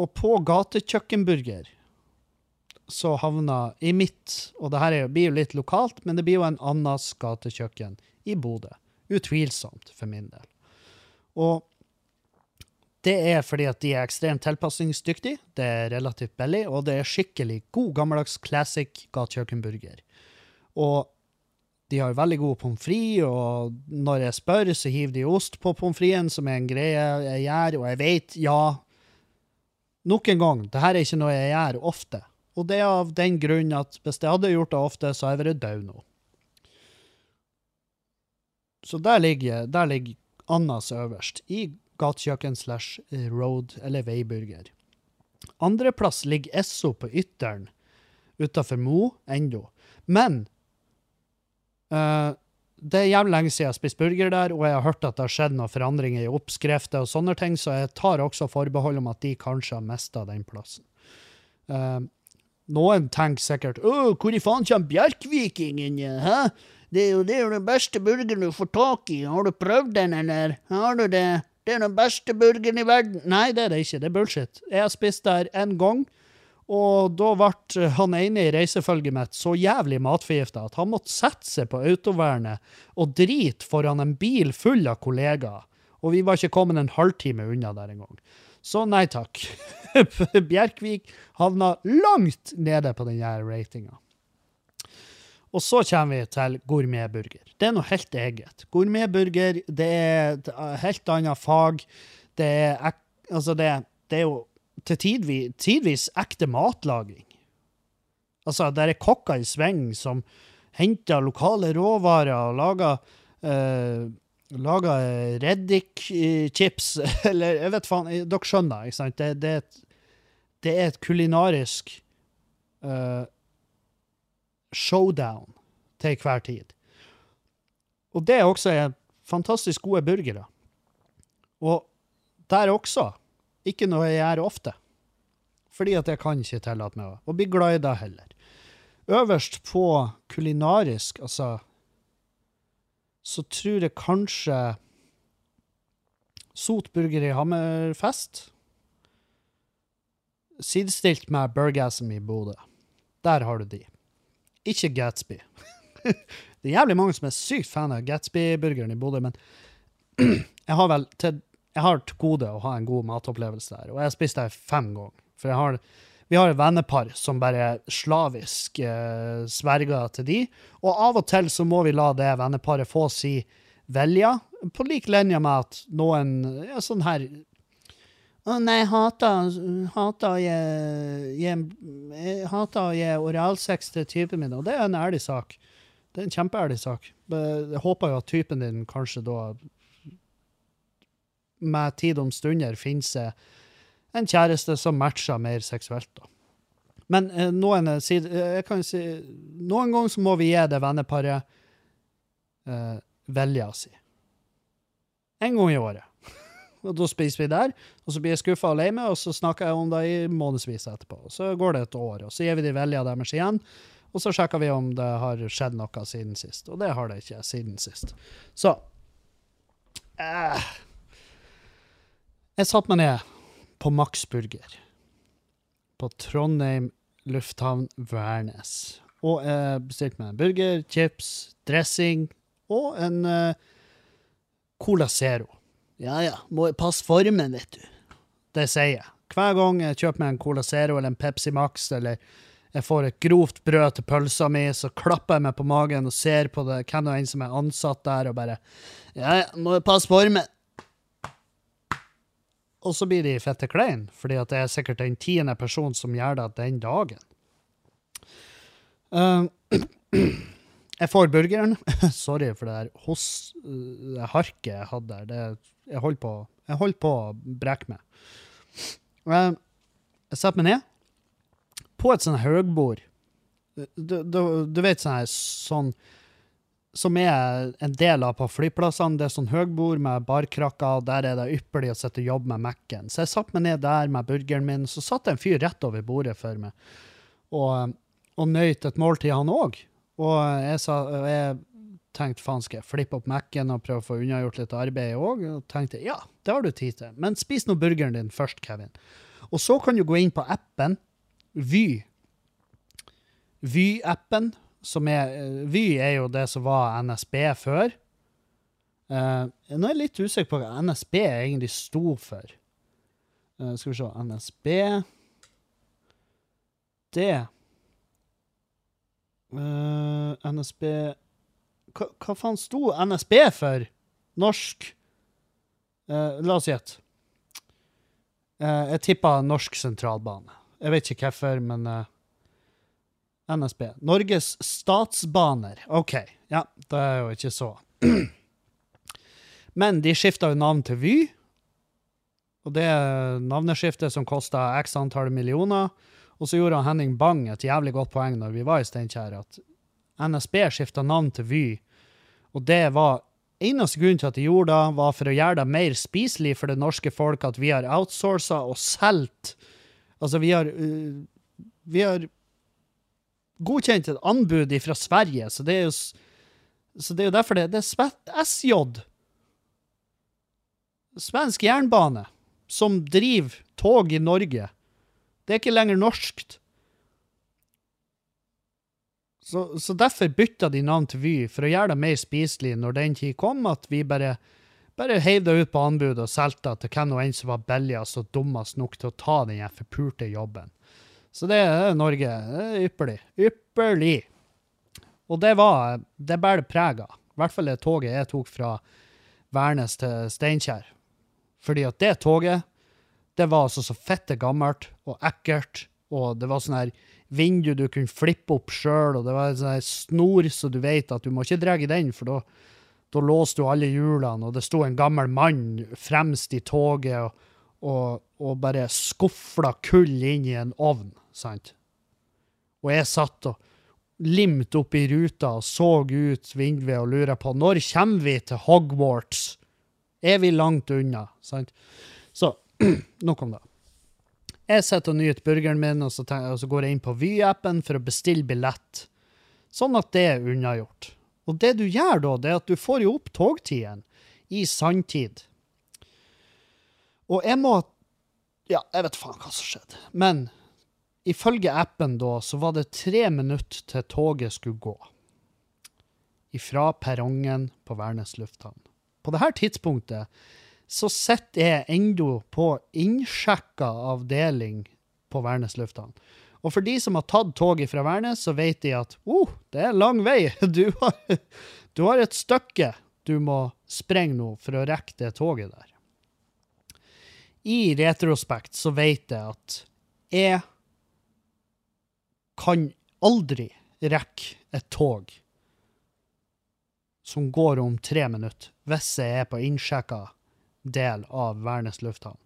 og på gatekjøkkenburger så havna i mitt, og det her er, blir jo litt lokalt, men det blir jo en annens gatekjøkken i Bodø. Utvilsomt, for min del. Og det er fordi at de er ekstremt tilpasningsdyktige, det er relativt billig, og det er skikkelig god, gammeldags classic gatekjøkkenburger. Og de har veldig gode pommes frites, og når jeg spør, så hiver de ost på pommes fritesen, som er en greie jeg gjør, og jeg vet, ja Nok en gang, det her er ikke noe jeg gjør ofte. Og det er av den grunn at hvis jeg hadde gjort det ofte, så hadde jeg vært død nå. Så der ligger, der ligger Annas øverst, i gatekjøkken slash road eller veiburger. Andreplass ligger Esso på Ytteren, utafor Mo ennå. Men uh, det er jævlig lenge siden jeg har spist burger der, og jeg har hørt at det har skjedd noen forandringer i oppskrifter og sånne ting, så jeg tar også forbehold om at de kanskje har mista den plassen. Eh, noen tenker sikkert Å, hvor i faen kommer Bjerkvikingen? Hæ? Det er, jo, det er den beste burgeren du får tak i. Har du prøvd den, eller? Har du det? Det er den beste burgeren i verden. Nei, det er det ikke. Det er bullshit. Jeg har spist der én gang, og da ble han ene i reisefølget mitt så jævlig matforgifta at han måtte sette seg på autovernet og drite foran en bil full av kollegaer. Og vi var ikke kommet en halvtime unna der engang. Så nei takk. *laughs* Bjerkvik havna langt nede på denne ratinga. Og så kommer vi til gourmetburger. Det er noe helt eget. Gourmetburger det er et helt annet fag. Det er, altså det, det er jo til tidvis, tidvis ekte matlaging. Altså, der er kokker i sving som henter lokale råvarer og lager eh, lager reddik-chips, *laughs* eller jeg vet faen, dere skjønner, ikke sant? Det, det, er, et, det er et kulinarisk uh, showdown til hver tid. Og det er også fantastisk gode burgere. Og der også, ikke noe jeg gjør ofte. Fordi at jeg kan ikke tillate meg å bli glad i det heller. Øverst på kulinarisk, altså så tror jeg kanskje Sotburger i Hammerfest. Sidestilt med Bergasm i Bodø. Der har du de. Ikke Gatsby. *laughs* det er jævlig mange som er sykt fan av Gatsby-burgeren i Bodø, men *clears throat* jeg har vel til, jeg har til gode å ha en god matopplevelse der, og jeg har spist der fem ganger. For jeg har, vi har et vennepar som bare slavisk eh, sverger til de, og av og til så må vi la det venneparet få si velja, på lik linje med at noen ja, sånn her å nei, hater, hater å gi, gi å gi oralsex til typen min, og det er en ærlig sak. Det er en kjempeærlig sak. Jeg håper jo at typen din kanskje da med tid om stunder finner seg en kjæreste som matcher mer seksuelt, da. Men eh, noen, eh, eh, jeg kan si, noen ganger så må vi gi det venneparet eh, velja si. En gang i året. *laughs* Og da spiser vi der, og så blir jeg skuffa og lei meg, og så snakker jeg om det i månedsvis etterpå. Og så går det et år, og så gir vi de velja deres igjen, Og så sjekker vi om det har skjedd noe siden sist, og det har det ikke siden sist. Så eh, Jeg satte meg ned på Max Burger på Trondheim lufthavn Værnes. Og jeg bestilte meg en burger, chips, dressing og en uh, Cola Zero. Ja ja, må passe formen, vet du. Det sier jeg. Hver gang jeg kjøper meg en Cola Zero eller en Pepsi Max, eller jeg får et grovt brød til pølsa mi, så klapper jeg meg på magen og ser på det, hvem det er som er ansatt der, og bare Ja ja, må passe formen. Og så blir de fette klein, fordi det er sikkert den tiende personen som gjør det den dagen. Uh, *clears throat* jeg får burgeren. *laughs* Sorry for det der hos, det harket jeg hadde der. Jeg holdt på, jeg holdt på å brekke meg. Uh, jeg setter meg ned på et sånt høgbord. Du, du, du vet sånn her sånn som er en del av på flyplassene. Det er sånn høgbord med barkrakker, der er det ypperlig å sitte og jobbe med Mac-en. Så jeg satte meg ned der med burgeren min, så satt det en fyr rett over bordet for meg og, og nøyt et måltid, han òg. Og jeg, sa, jeg tenkte faen, skal jeg flippe opp Mac-en og prøve å få unnagjort litt arbeid òg? Og tenkte ja, det har du tid til. Men spis nå burgeren din først, Kevin. Og så kan du gå inn på appen Vy. Vy-appen, som er eh, Vy er jo det som var NSB før. Uh, nå er jeg litt usikker på hva NSB egentlig sto for. Uh, skal vi se NSB Det uh, NSB hva, hva faen sto NSB for? Norsk La oss gjette. Jeg tippa Norsk sentralbane. Jeg vet ikke hvorfor, men NSB. Norges Statsbaner. OK. Ja, det er jo ikke så. Men de skifta jo navn til Vy. Og det navneskiftet som kosta x antall millioner. Og så gjorde Henning Bang et jævlig godt poeng når vi var i Steinkjer, at NSB skifta navn til Vy. Og det var eneste grunnen til at de gjorde det, var for å gjøre det mer spiselig for det norske folk at vi har outsourca og solgt Altså, vi har uh, Vi har godkjent et anbud fra Sverige, så det er jo det er jo derfor det, det er SJ, svensk jernbane, som driver tog i Norge. Det er ikke lenger norskt. Så, så derfor bytta de navn til Vy, for å gjøre det mer spiselig når den tid kom, at vi bare, bare heiv det ut på anbud og solgte til hvem og en som var billigst og dummest nok til å ta den forpulte jobben. Så det er Norge. Det er ypperlig. Ypperlig! Og det var Det bærer preg av. I hvert fall det toget jeg tok fra Værnes til Steinkjer. Fordi at det toget, det var altså så fette gammelt og ekkelt, og det var sånn her vindu du kunne flippe opp sjøl, og det var sånn her snor så du vet at du må ikke dra i den, for da da låste du alle hjulene, og det sto en gammel mann fremst i toget og, og, og bare skufla kull inn i en ovn, sant? Og jeg satt og limt opp i ruta og så ut vinduet og lurte på når kommer vi til Hogwarts? Er vi langt unna? Sant? Så *clears throat* nok om det. Jeg sitter og nyter burgeren min, og så, tenker, og så går jeg inn på Vy-appen for å bestille billett. Sånn at det er unnagjort. Og det du gjør da, det er at du får jo opp togtiden i sanntid. Og jeg må Ja, jeg vet faen hva som skjedde. Men ifølge appen da, så var det tre minutter til toget skulle gå. Ifra perrongen på Værnes lufthavn. På dette tidspunktet så sitter jeg ennå på innsjekka avdeling på Værnes lufthavn. Og for de som har tatt toget fra Værnes, så vet de at oh, det er lang vei. *laughs* Du har, du har et stykke du må sprenge nå for å rekke det toget der. I retrospekt så vet jeg at jeg kan aldri rekke et tog som går om tre minutter, hvis jeg er på innsjekka del av Værnes lufthavn.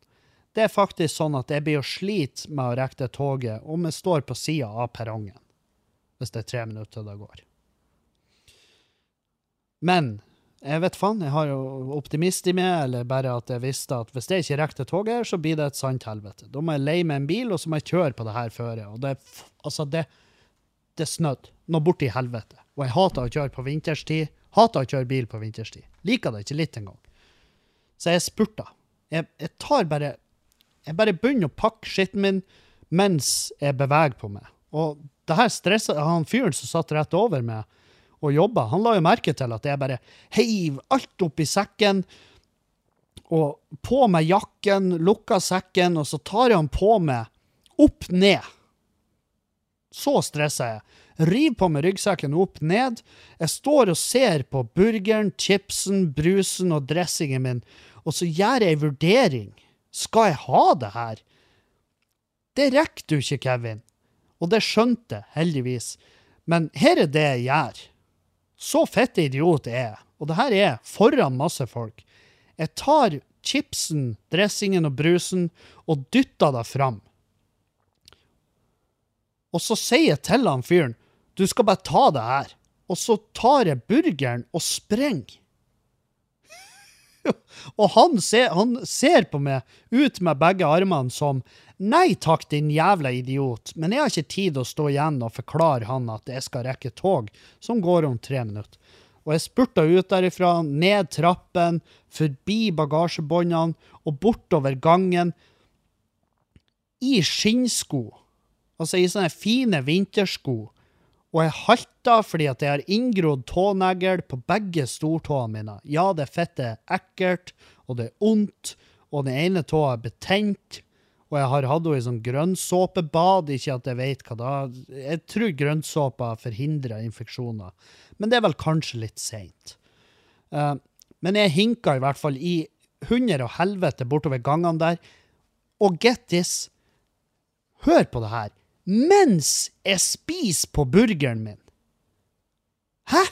Det er faktisk sånn at jeg blir å slite med å rekke det toget om jeg står på sida av perrongen, hvis det er tre minutter det går. Men jeg vet faen, jeg har jo optimist i meg, eller bare at jeg visste at hvis jeg ikke rekker til toget, her, så blir det et sant helvete. Da må jeg leie meg en bil, og så må jeg kjøre på det her føret. Og det, altså, det, det snødde. nå borti helvete. Og jeg hater å kjøre på vinterstid. Hater å kjøre bil på vinterstid. Liker det ikke litt engang. Så jeg spurta. Jeg, jeg tar bare Jeg bare begynner å pakke skitten min mens jeg beveger på meg. Og det her stressa han fyren som satt rett over meg og jobba, han la jo merke til at jeg bare heiv alt oppi sekken. Og på med jakken, lukka sekken, og så tar jeg han på meg opp ned. Så stressa jeg. Riv på meg ryggsekken opp ned. Jeg står og ser på burgeren, chipsen, brusen og dressingen min, og så gjør jeg ei vurdering. Skal jeg ha det her? Det rekker du ikke, Kevin. Og det skjønte jeg, heldigvis. Men her er det jeg gjør. Så fette idiot er jeg. Og det her er foran masse folk. Jeg tar chipsen, dressingen og brusen og dytter det fram. Og så sier jeg til han fyren, du skal bare ta det her. Og så tar jeg burgeren og sprenger. *laughs* og han ser, han ser på meg ut med begge armene som Nei takk, din jævla idiot, men jeg har ikke tid å stå igjen og forklare han at jeg skal rekke tog som går om tre minutter. Og jeg spurta ut derifra, ned trappen, forbi bagasjebåndene og bortover gangen i skinnsko. Altså i sånne fine vintersko. Og jeg halta fordi at jeg har inngrodd tånegl på begge stortåene mine. Ja, det er fette ekkelt, og det er ondt, og den ene tåa er betent. Og jeg har hatt henne i sånn grønnsåpebad, ikke at jeg vet hva da Jeg tror grønnsåpa forhindrer infeksjoner, men det er vel kanskje litt seint. Uh, men jeg hinka i hvert fall i hunder og helvete bortover gangene der. Og get this, hør på det her, mens jeg spiser på burgeren min. Hæ?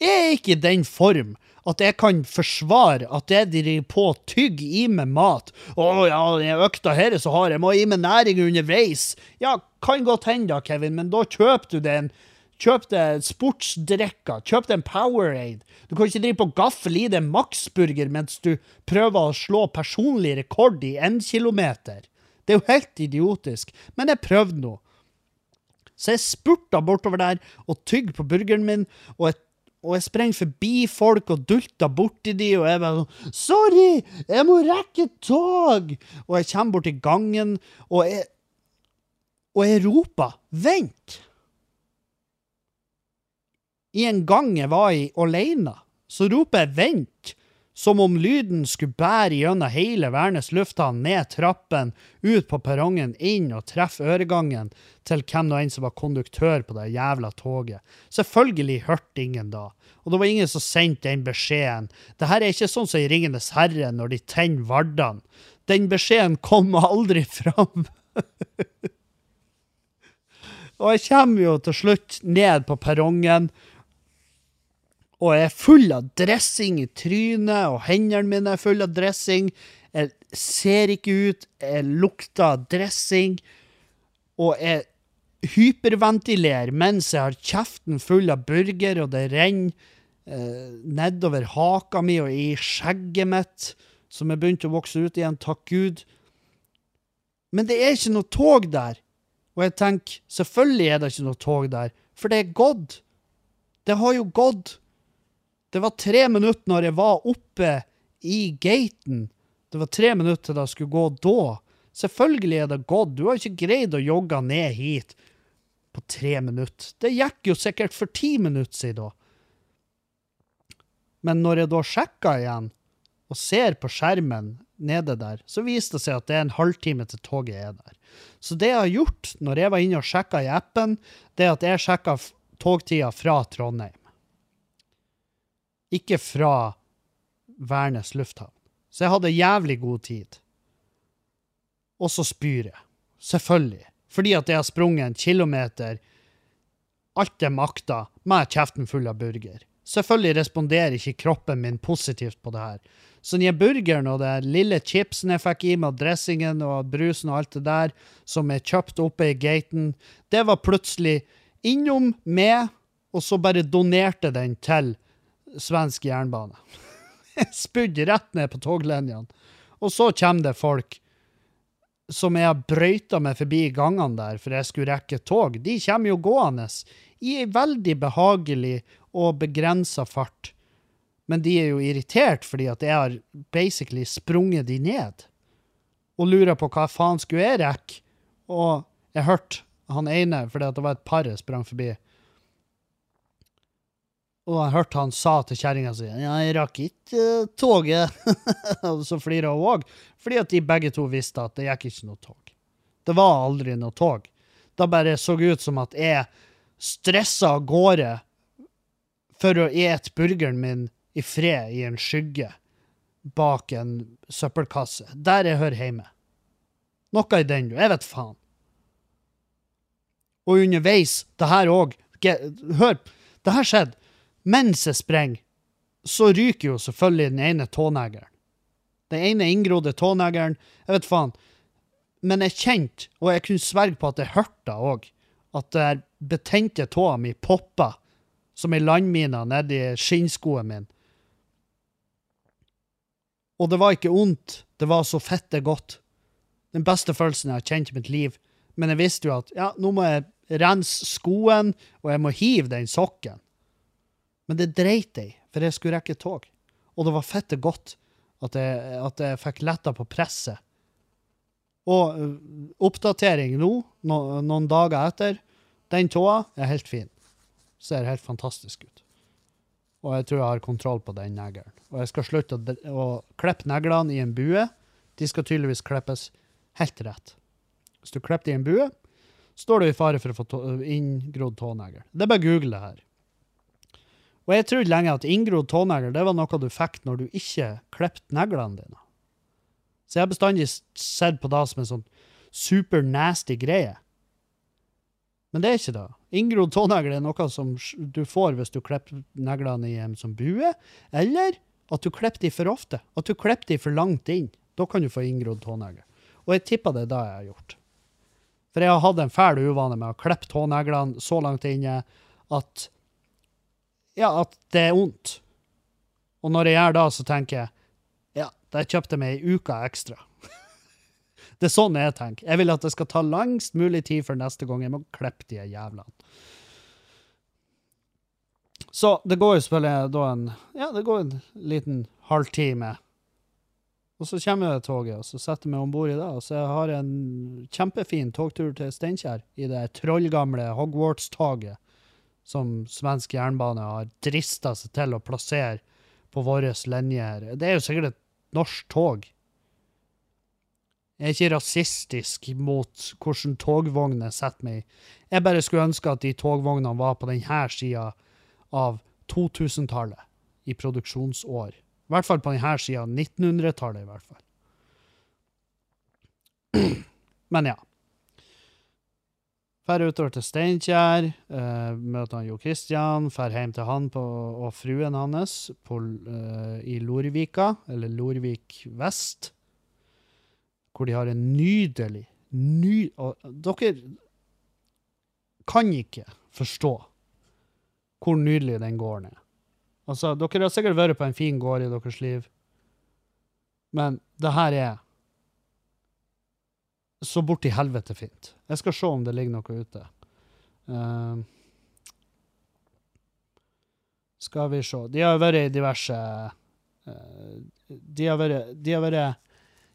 Jeg er ikke i den form at jeg kan forsvare at jeg driver på tygg i meg mat. Å ja, den økta her er så hard, jeg må i meg næring underveis. Ja, kan godt hende da, Kevin, men da kjøper du den. Kjøp deg sportsdrikker. Kjøp deg en Powerade. Du kan ikke drive på gaffel i deg Max-burger mens du prøver å slå personlig rekord i én kilometer. Det er jo helt idiotisk. Men jeg prøvde nå. Så jeg spurta bortover der og tygde på burgeren min, og jeg og jeg springer forbi folk og dulter borti de, og jeg bare sånn Sorry, jeg må rekke tog! Og jeg kommer bort til gangen, og jeg Og jeg roper Vent! I en gang jeg var i alene, så roper jeg vent! Som om lyden skulle bære gjennom hele Værnes lufthavn, ned trappen, ut på perrongen, inn og treffe øregangen til hvem nå enn som var konduktør på det jævla toget. Selvfølgelig hørte ingen da. Og det var ingen som sendte den beskjeden. Det her er ikke sånn som i Ringenes herre når de tenner vardene. Den beskjeden kom aldri *laughs* fram. og jeg kommer jo til slutt ned på perrongen, og jeg er full av dressing i trynet, og hendene mine er fulle av dressing. Jeg ser ikke ut, jeg lukter dressing, og jeg hyperventilerer mens jeg har kjeften full av burger, og det renner eh, nedover haka mi og i skjegget mitt, som er begynt å vokse ut igjen, takk Gud. Men det er ikke noe tog der. Og jeg tenker, selvfølgelig er det ikke noe tog der, for det er gått. Det har jo gått. Det var tre minutter når jeg var oppe i gaten. Det var tre minutter til det skulle gå da. Selvfølgelig er det gått. Du har ikke greid å jogge ned hit på tre minutter. Det gikk jo sikkert for ti minutter siden da. Men når jeg da sjekker igjen, og ser på skjermen nede der, så viser det seg at det er en halvtime til toget er der. Så det jeg har gjort når jeg var inne og sjekka i appen, det er at jeg sjekka togtida fra Trondheim. Ikke fra Værnes lufthavn. Så jeg hadde jævlig god tid. Og så spyr jeg. Selvfølgelig. Fordi at jeg har sprunget en kilometer alt jeg makta, med kjeften full av burger. Selvfølgelig responderer ikke kroppen min positivt på det her. Så den burgeren og den lille chipsen jeg fikk i meg, og dressingen og brusen og alt det der som jeg kjøpte oppe i gaten, det var plutselig innom med, og så bare donerte den til svensk jernbane. *laughs* Spydd rett ned på toglinjene. Og så kommer det folk som jeg har brøyta meg forbi gangene der for jeg skulle rekke tog. De kommer jo gående i ei veldig behagelig og begrensa fart. Men de er jo irritert fordi at jeg har basically sprunget de ned. Og lurer på hva faen skulle jeg rekke. Og jeg hørte han ene, fordi det var et par jeg sprang forbi. Og jeg hørte han sa til kjerringa si ja, 'Jeg rakk ikke uh, toget'. *laughs* og så flira hun òg, fordi at de begge to visste at det gikk ikke noe tog. Det var aldri noe tog. Da bare så ut som at jeg stressa av gårde for å ete burgeren min i fred i en skygge bak en søppelkasse, der jeg hører hjemme. Noe i den, jeg vet faen. Og underveis, det her òg Hør, det her skjedde. Mens jeg sprenger, så ryker jo selvfølgelig den ene tåneglen. Den ene inngrodde tåneglen. Jeg vet faen. Men jeg kjente, og jeg kunne sverge på at jeg hørte òg, at den betente tåa mi poppa som ei landmine nedi skinnskoen min. Og det var ikke vondt, det var så fette godt. Den beste følelsen jeg har kjent i mitt liv. Men jeg visste jo at ja, nå må jeg rense skoen, og jeg må hive den sokken. Men det dreit jeg for jeg skulle rekke tog. Og det var fette godt at jeg, at jeg fikk letta på presset. Og uh, oppdatering nå, no, noen dager etter, den tåa er helt fin. Ser helt fantastisk ut. Og jeg tror jeg har kontroll på den neglen. Og jeg skal slutte å, å klippe neglene i en bue. De skal tydeligvis klippes helt rett. Hvis du klipper det i en bue, står du i fare for å få tå inngrodd tånegl. Det er bare å google det her. Og jeg trodde lenge at inngrodd tånegl det var noe du fikk når du ikke klippet neglene dine. Så jeg har bestandig sett på det som en sånn super nasty greie. Men det er ikke det. Inngrodd tånegl er noe som du får hvis du klipper neglene i en som bue, eller at du klipper de for ofte. At du klipper de for langt inn. Da kan du få inngrodd tånegl. Og jeg tipper det er det jeg har gjort. For jeg har hatt en fæl uvane med å klippe tåneglene så langt inne at ja, at det er vondt. Og når jeg gjør det, så tenker jeg ja, der kjøpte jeg meg ei uke ekstra. *laughs* det er sånn jeg tenker. Jeg vil at det skal ta langst mulig tid før neste gang jeg må klippe de jævlene. Så det går jo selvfølgelig da en Ja, det går en liten halvtime. Og så kommer det toget, og så setter jeg meg om bord i det. Og så har jeg en kjempefin togtur til Steinkjer i det trollgamle Hogwarts-toget som svensk jernbane har drista seg til å plassere på vår linje her. Det er jo sikkert et norsk tog. Jeg er ikke rasistisk mot hvordan togvogner setter meg. Jeg bare skulle ønske at de togvognene var på denne sida av 2000-tallet i produksjonsår. I hvert fall på denne sida av 1900-tallet, i hvert fall. *clears throat* Men ja. Drar utover til Steinkjer, uh, møter han Jo Christian, drar hjem til han på, og fruen hans på, uh, i Lorvika, eller Lorvik vest, hvor de har en nydelig ny, og Dere kan ikke forstå hvor nydelig den gården er. Altså, dere har sikkert vært på en fin gård i deres liv, men det her er så borti helvete fint. Jeg skal se om det ligger noe ute. Uh, skal vi se De har vært i diverse uh, de, har vært,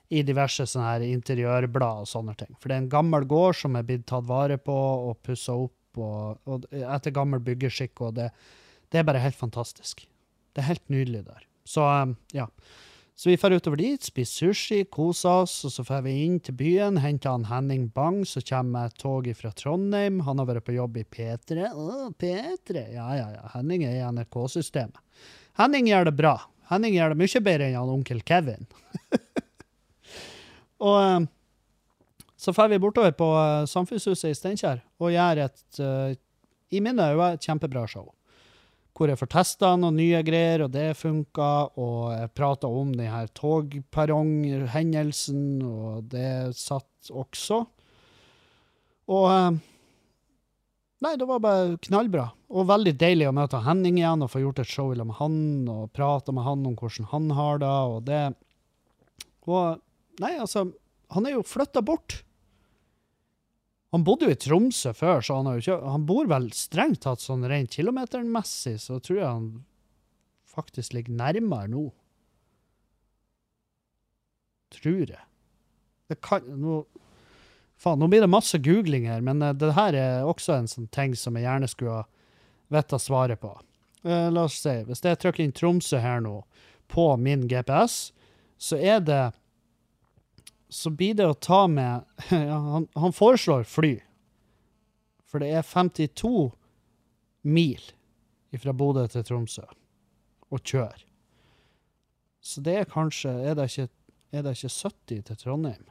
i diverse sånne her interiørblad og sånne ting. For det er en gammel gård som er blitt tatt vare på og pussa opp og, og etter gammel byggeskikk, og det, det, er bare helt fantastisk. Det er helt nydelig der. Så um, ja. Så vi drar utover dit, spiser sushi, koser oss, og så drar vi inn til byen, henter han Henning Bang, så kommer et tog fra Trondheim. Han har vært på jobb i P3. Å, P3! Ja, ja, ja. Henning er i NRK-systemet. Henning gjør det bra. Henning gjør det mye bedre enn han onkel Kevin. *laughs* og um, så drar vi bortover på uh, Samfunnshuset i Steinkjer og gjør et, uh, i mine øyne, kjempebra show hvor jeg får testa noen nye greier, og det funka. Og jeg prata om denne togperronghendelsen, og det satt også. Og eh, Nei, det var bare knallbra. Og veldig deilig å møte Henning igjen og få gjort et show med han, og prate med han om hvordan han har det, og det Og Nei, altså, han er jo flytta bort. Han bodde jo i Tromsø før, så han, har jo ikke, han bor vel strengt tatt sånn rent kilometermessig, så tror jeg han faktisk ligger nærmere nå. Tror jeg. Det kan nå, Faen, nå blir det masse googling her, men eh, det her er også en sånn ting som jeg gjerne skulle vite svaret på. Uh, la oss si, hvis jeg trykker inn Tromsø her nå, på min GPS, så er det Så blir det å ta med *laughs* ja, han, han foreslår fly. For det er 52 mil fra Bodø til Tromsø å kjøre. Så det er kanskje Er det ikke, er det ikke 70 til Trondheim?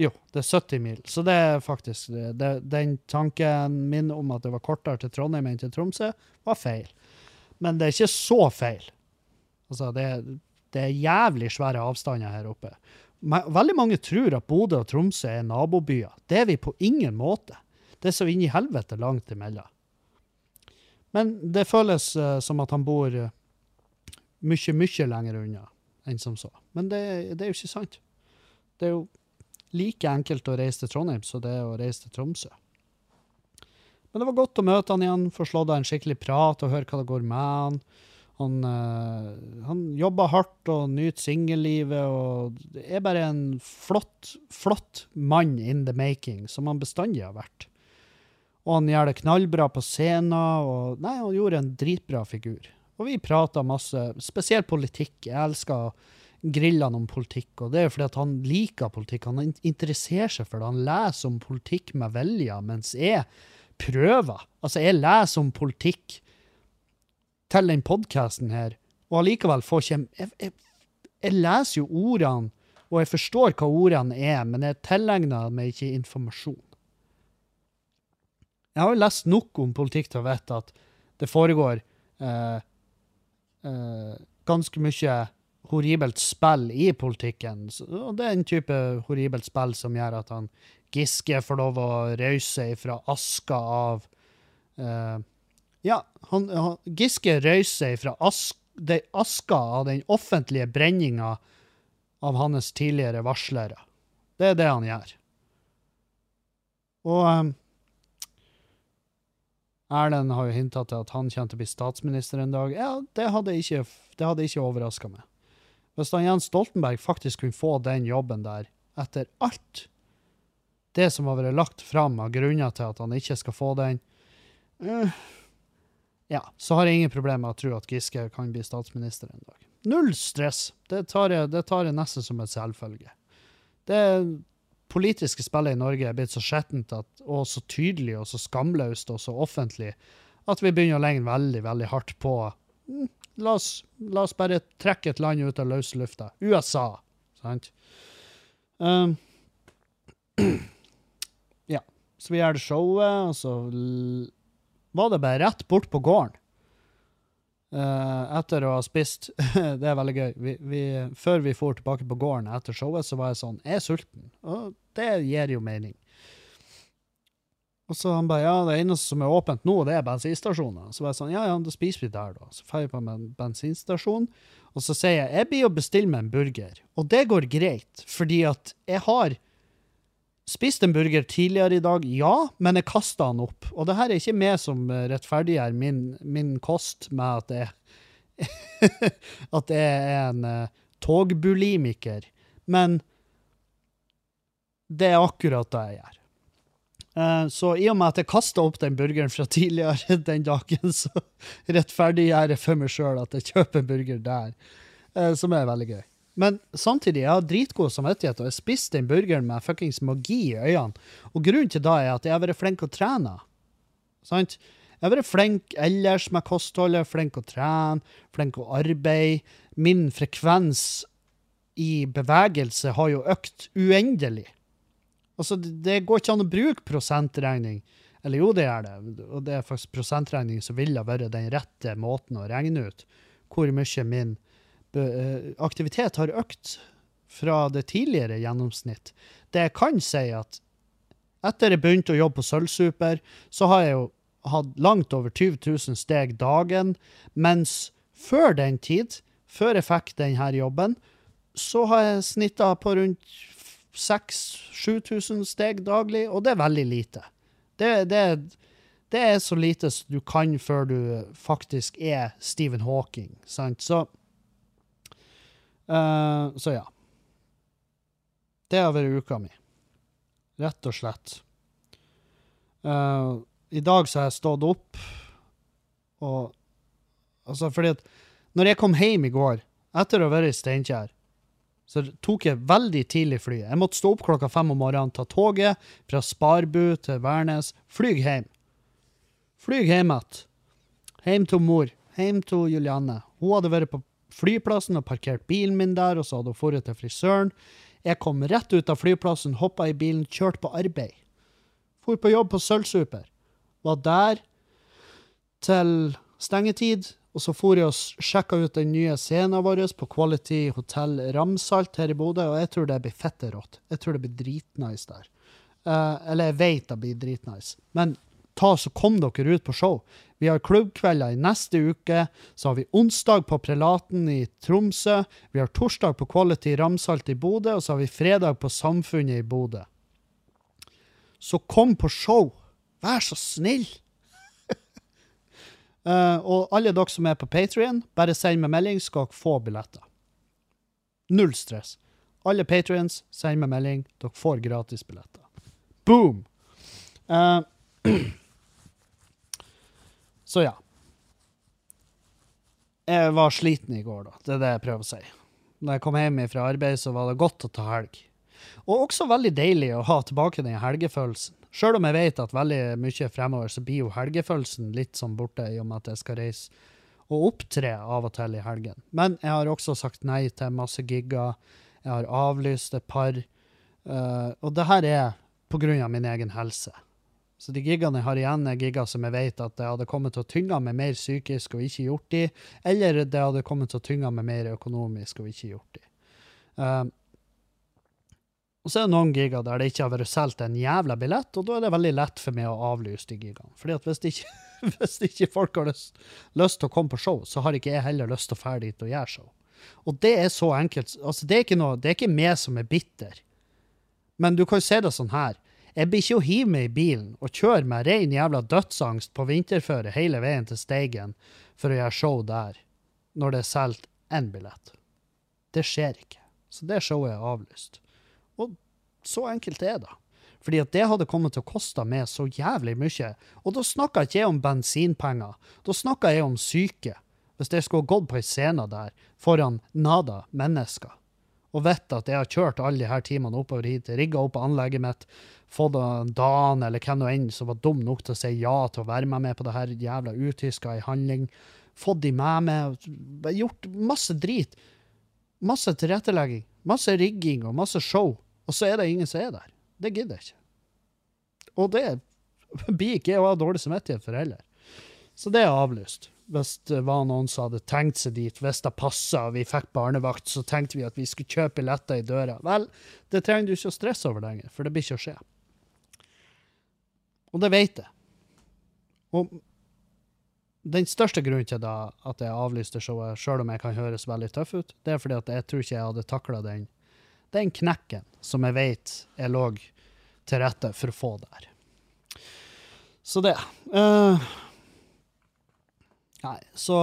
Jo, det er 70 mil. Så det er faktisk det, det, Den tanken min om at det var kortere til Trondheim enn til Tromsø, var feil. Men det er ikke så feil. Altså, det, det er jævlig svære avstander her oppe. Veldig mange tror at Bodø og Tromsø er nabobyer. Det er vi på ingen måte. Det er så inn i helvete langt imellom. Men det føles eh, som at han bor uh, mye, mye lenger unna enn som så. Men det, det er jo ikke sant. Det er jo like enkelt å reise til Trondheim som det er å reise til Tromsø. Men det var godt å møte han igjen, få slått av en skikkelig prat og høre hva det går med han. Han, eh, han jobber hardt og nyter singellivet og er bare en flott, flott mann in the making, som han bestandig har vært. Og han gjør det knallbra på scenen, og nei, han gjorde en dritbra figur. Og vi prata masse, spesielt politikk. Jeg elsker grillene om politikk, og det er jo fordi at han liker politikk. Han interesserer seg for det. Han leser om politikk med vilje, mens jeg prøver. Altså, jeg leser om politikk til den podkasten her, og allikevel får ikke jeg, jeg, jeg leser jo ordene, og jeg forstår hva ordene er, men jeg tilegner meg ikke informasjon. Jeg har jo lest nok om politikk til å vite at det foregår eh, eh, ganske mye horribelt spill i politikken. Og det er en type horribelt spill som gjør at han Giske får lov å rause fra aska av eh, Ja, han, han, Giske røyser fra ask, det, aska av den offentlige brenninga av hans tidligere varslere. Det er det han gjør. Og um, Erlend har jo hinta til at han kommer til å bli statsminister en dag. Ja, det hadde ikke, det ikke overraska meg. Hvis da Jens Stoltenberg faktisk kunne få den jobben der, etter alt det som har vært lagt fram av grunner til at han ikke skal få den, eh, ja, så har jeg ingen problemer med å tro at Giske kan bli statsminister en dag. Null stress. Det tar jeg, det tar jeg nesten som en selvfølge. Det politiske spillet i Norge er blitt så skjettent og så tydelig og så skamløst og så offentlig at vi begynner å legge veldig, veldig hardt på mm, la, oss, la oss bare trekke et land ut av løse lufta. USA, sant? Um, *clears throat* ja, så vi gjør det showet, og så var det bare rett bort på gården. Uh, etter å ha spist *laughs* Det er veldig gøy. Vi, vi, før vi for tilbake på gården etter showet, så var jeg sånn Jeg er sulten. Og det gir jo mening. Og så han bare Ja, det eneste som er åpent nå, det er bensinstasjoner. Så var jeg sånn Ja, ja, da spiser vi der, da. Så drar vi på en bensinstasjon, og så sier jeg Jeg blir å bestille meg en burger. Og det går greit, fordi at jeg har spist en burger tidligere i dag, ja, men jeg kasta den opp. Og det her er ikke meg som eh, rettferdiggjør min, min kost med at jeg, *laughs* at jeg er en uh, togbulimiker, men det er akkurat det jeg gjør. Eh, så i og med at jeg kasta opp den burgeren fra *laughs* tidligere den dagen, så rettferdiggjør jeg for meg sjøl at jeg kjøper en burger der, som er veldig gøy. Men samtidig, jeg har dritgod samvittighet, og jeg spiste den burgeren med fuckings magi i øynene. Og grunnen til det er at jeg har vært flink å trene. Sant? Jeg har vært flink ellers med kostholdet, flink å trene, flink å arbeide. Min frekvens i bevegelse har jo økt uendelig. Altså, det går ikke an å bruke prosentregning. Eller jo, det er det. Og det er faktisk prosentregning som ville vært den rette måten å regne ut hvor mye min aktivitet har økt fra det tidligere gjennomsnitt. Det jeg kan si, at etter jeg begynte å jobbe på Sølvsuper, så har jeg jo hatt langt over 20 000 steg dagen, mens før den tid, før jeg fikk denne jobben, så har jeg snitta på rundt 6000-7000 steg daglig, og det er veldig lite. Det, det, det er så lite som du kan før du faktisk er Stephen Hawking, sant? Så eh, Så ja. Det har vært uka mi. Rett og slett. Uh, I dag så har jeg stått opp og Altså, fordi at når jeg kom hjem i går, etter å ha vært i Steinkjer, så tok jeg veldig tidlig flyet. Jeg måtte stå opp klokka fem om morgenen, ta toget fra Sparbu til Værnes, flyg hjem. Flyg hjem igjen. Hjem til mor. Hjem til Julianne. Hun hadde vært på flyplassen og parkert bilen min der, og så hadde hun dratt til frisøren. Jeg kom rett ut av flyplassen, hoppa i bilen, kjørte på arbeid. For på jobb på Sølvsuper. Var der til stengetid, og så for jeg og sjekka ut den nye scenen vår på Quality Hotel Ramsalt her i Bodø, og jeg tror det blir fette rått. Jeg tror det blir dritnice der. Uh, eller jeg vet det blir dritnice. Men ta så kom dere ut på show. Vi har klubbkvelder i neste uke. Så har vi onsdag på Prelaten i Tromsø. Vi har torsdag på Quality Ramsalt i Bodø, og så har vi fredag på Samfunnet i Bodø. Så kom på show! Vær så snill! uh, *laughs* og alle dere som er på Patrion, bare send meg melding, skal dere få billetter. Null stress. Alle patrions, send meg melding. Dere får gratis billetter. Boom! Eh, *clears throat* så ja. Jeg var sliten i går, da. Det er det jeg prøver å si. Når jeg kom hjem fra arbeid, så var det godt å ta helg. Og også veldig deilig å ha tilbake den helgefølelsen. Sjøl om jeg vet at veldig mye fremover så blir jo helgefølelsen litt sånn borte, i og med at jeg skal reise og opptre av og til i helgen. Men jeg har også sagt nei til masse gigger. Jeg har avlyst et par. Uh, og det her er på grunn av min egen helse. Så de gigene jeg har igjen, er gigger som jeg vet at det hadde kommet til å tynge meg mer psykisk og ikke gjort de, eller det hadde kommet til å tynge meg mer økonomisk og ikke gjort de. Um, og så er det noen giger der det ikke har vært solgt en jævla billett, og da er det veldig lett for meg å avlyse de gigene. Fordi at hvis ikke, *laughs* hvis ikke folk har lyst, lyst til å komme på show, så har ikke jeg heller lyst til å dra dit og gjøre show. Og det er så enkelt. Altså, det er ikke meg som er bitter. Men du kan jo se det sånn her. Jeg blir ikke å hive meg i bilen og kjøre med ren jævla dødsangst på vinterføre hele veien til Steigen for å gjøre show der, når det er solgt én billett. Det skjer ikke. Så det showet er avlyst. Og så enkelt er det. Fordi at det hadde kommet til å koste meg så jævlig mye. Og da snakka ikke jeg om bensinpenger. Da snakka jeg om syke. Hvis jeg skulle gått på ei scene der foran nada mennesker, og vet at jeg har kjørt alle de her timene oppover hit, rigga opp anlegget mitt, fått Dan eller hvem nå enn som var dum nok til å si ja til å være med meg på det her jævla utyska i handling, fått de med meg, gjort masse drit. Masse tilrettelegging, masse rigging og masse show, og så er det ingen som er der. Det gidder jeg ikke. Og det *laughs* blir ikke jeg å ha dårlig samvittighet for heller. Så det er avlyst. Hvis det var noen som hadde tenkt seg dit, hvis det passa og vi fikk barnevakt, så tenkte vi at vi skulle kjøpe billetter i døra. Vel, det trenger du ikke å stresse over lenger, for det blir ikke å skje. Og det vet jeg. Og den største grunnen til da at jeg avlyste showet, sjøl om jeg kan høres veldig tøff ut, det er fordi at jeg tror ikke jeg hadde takla den, den knekken som jeg vet jeg lå til rette for å få der. Så det. Uh, nei, så,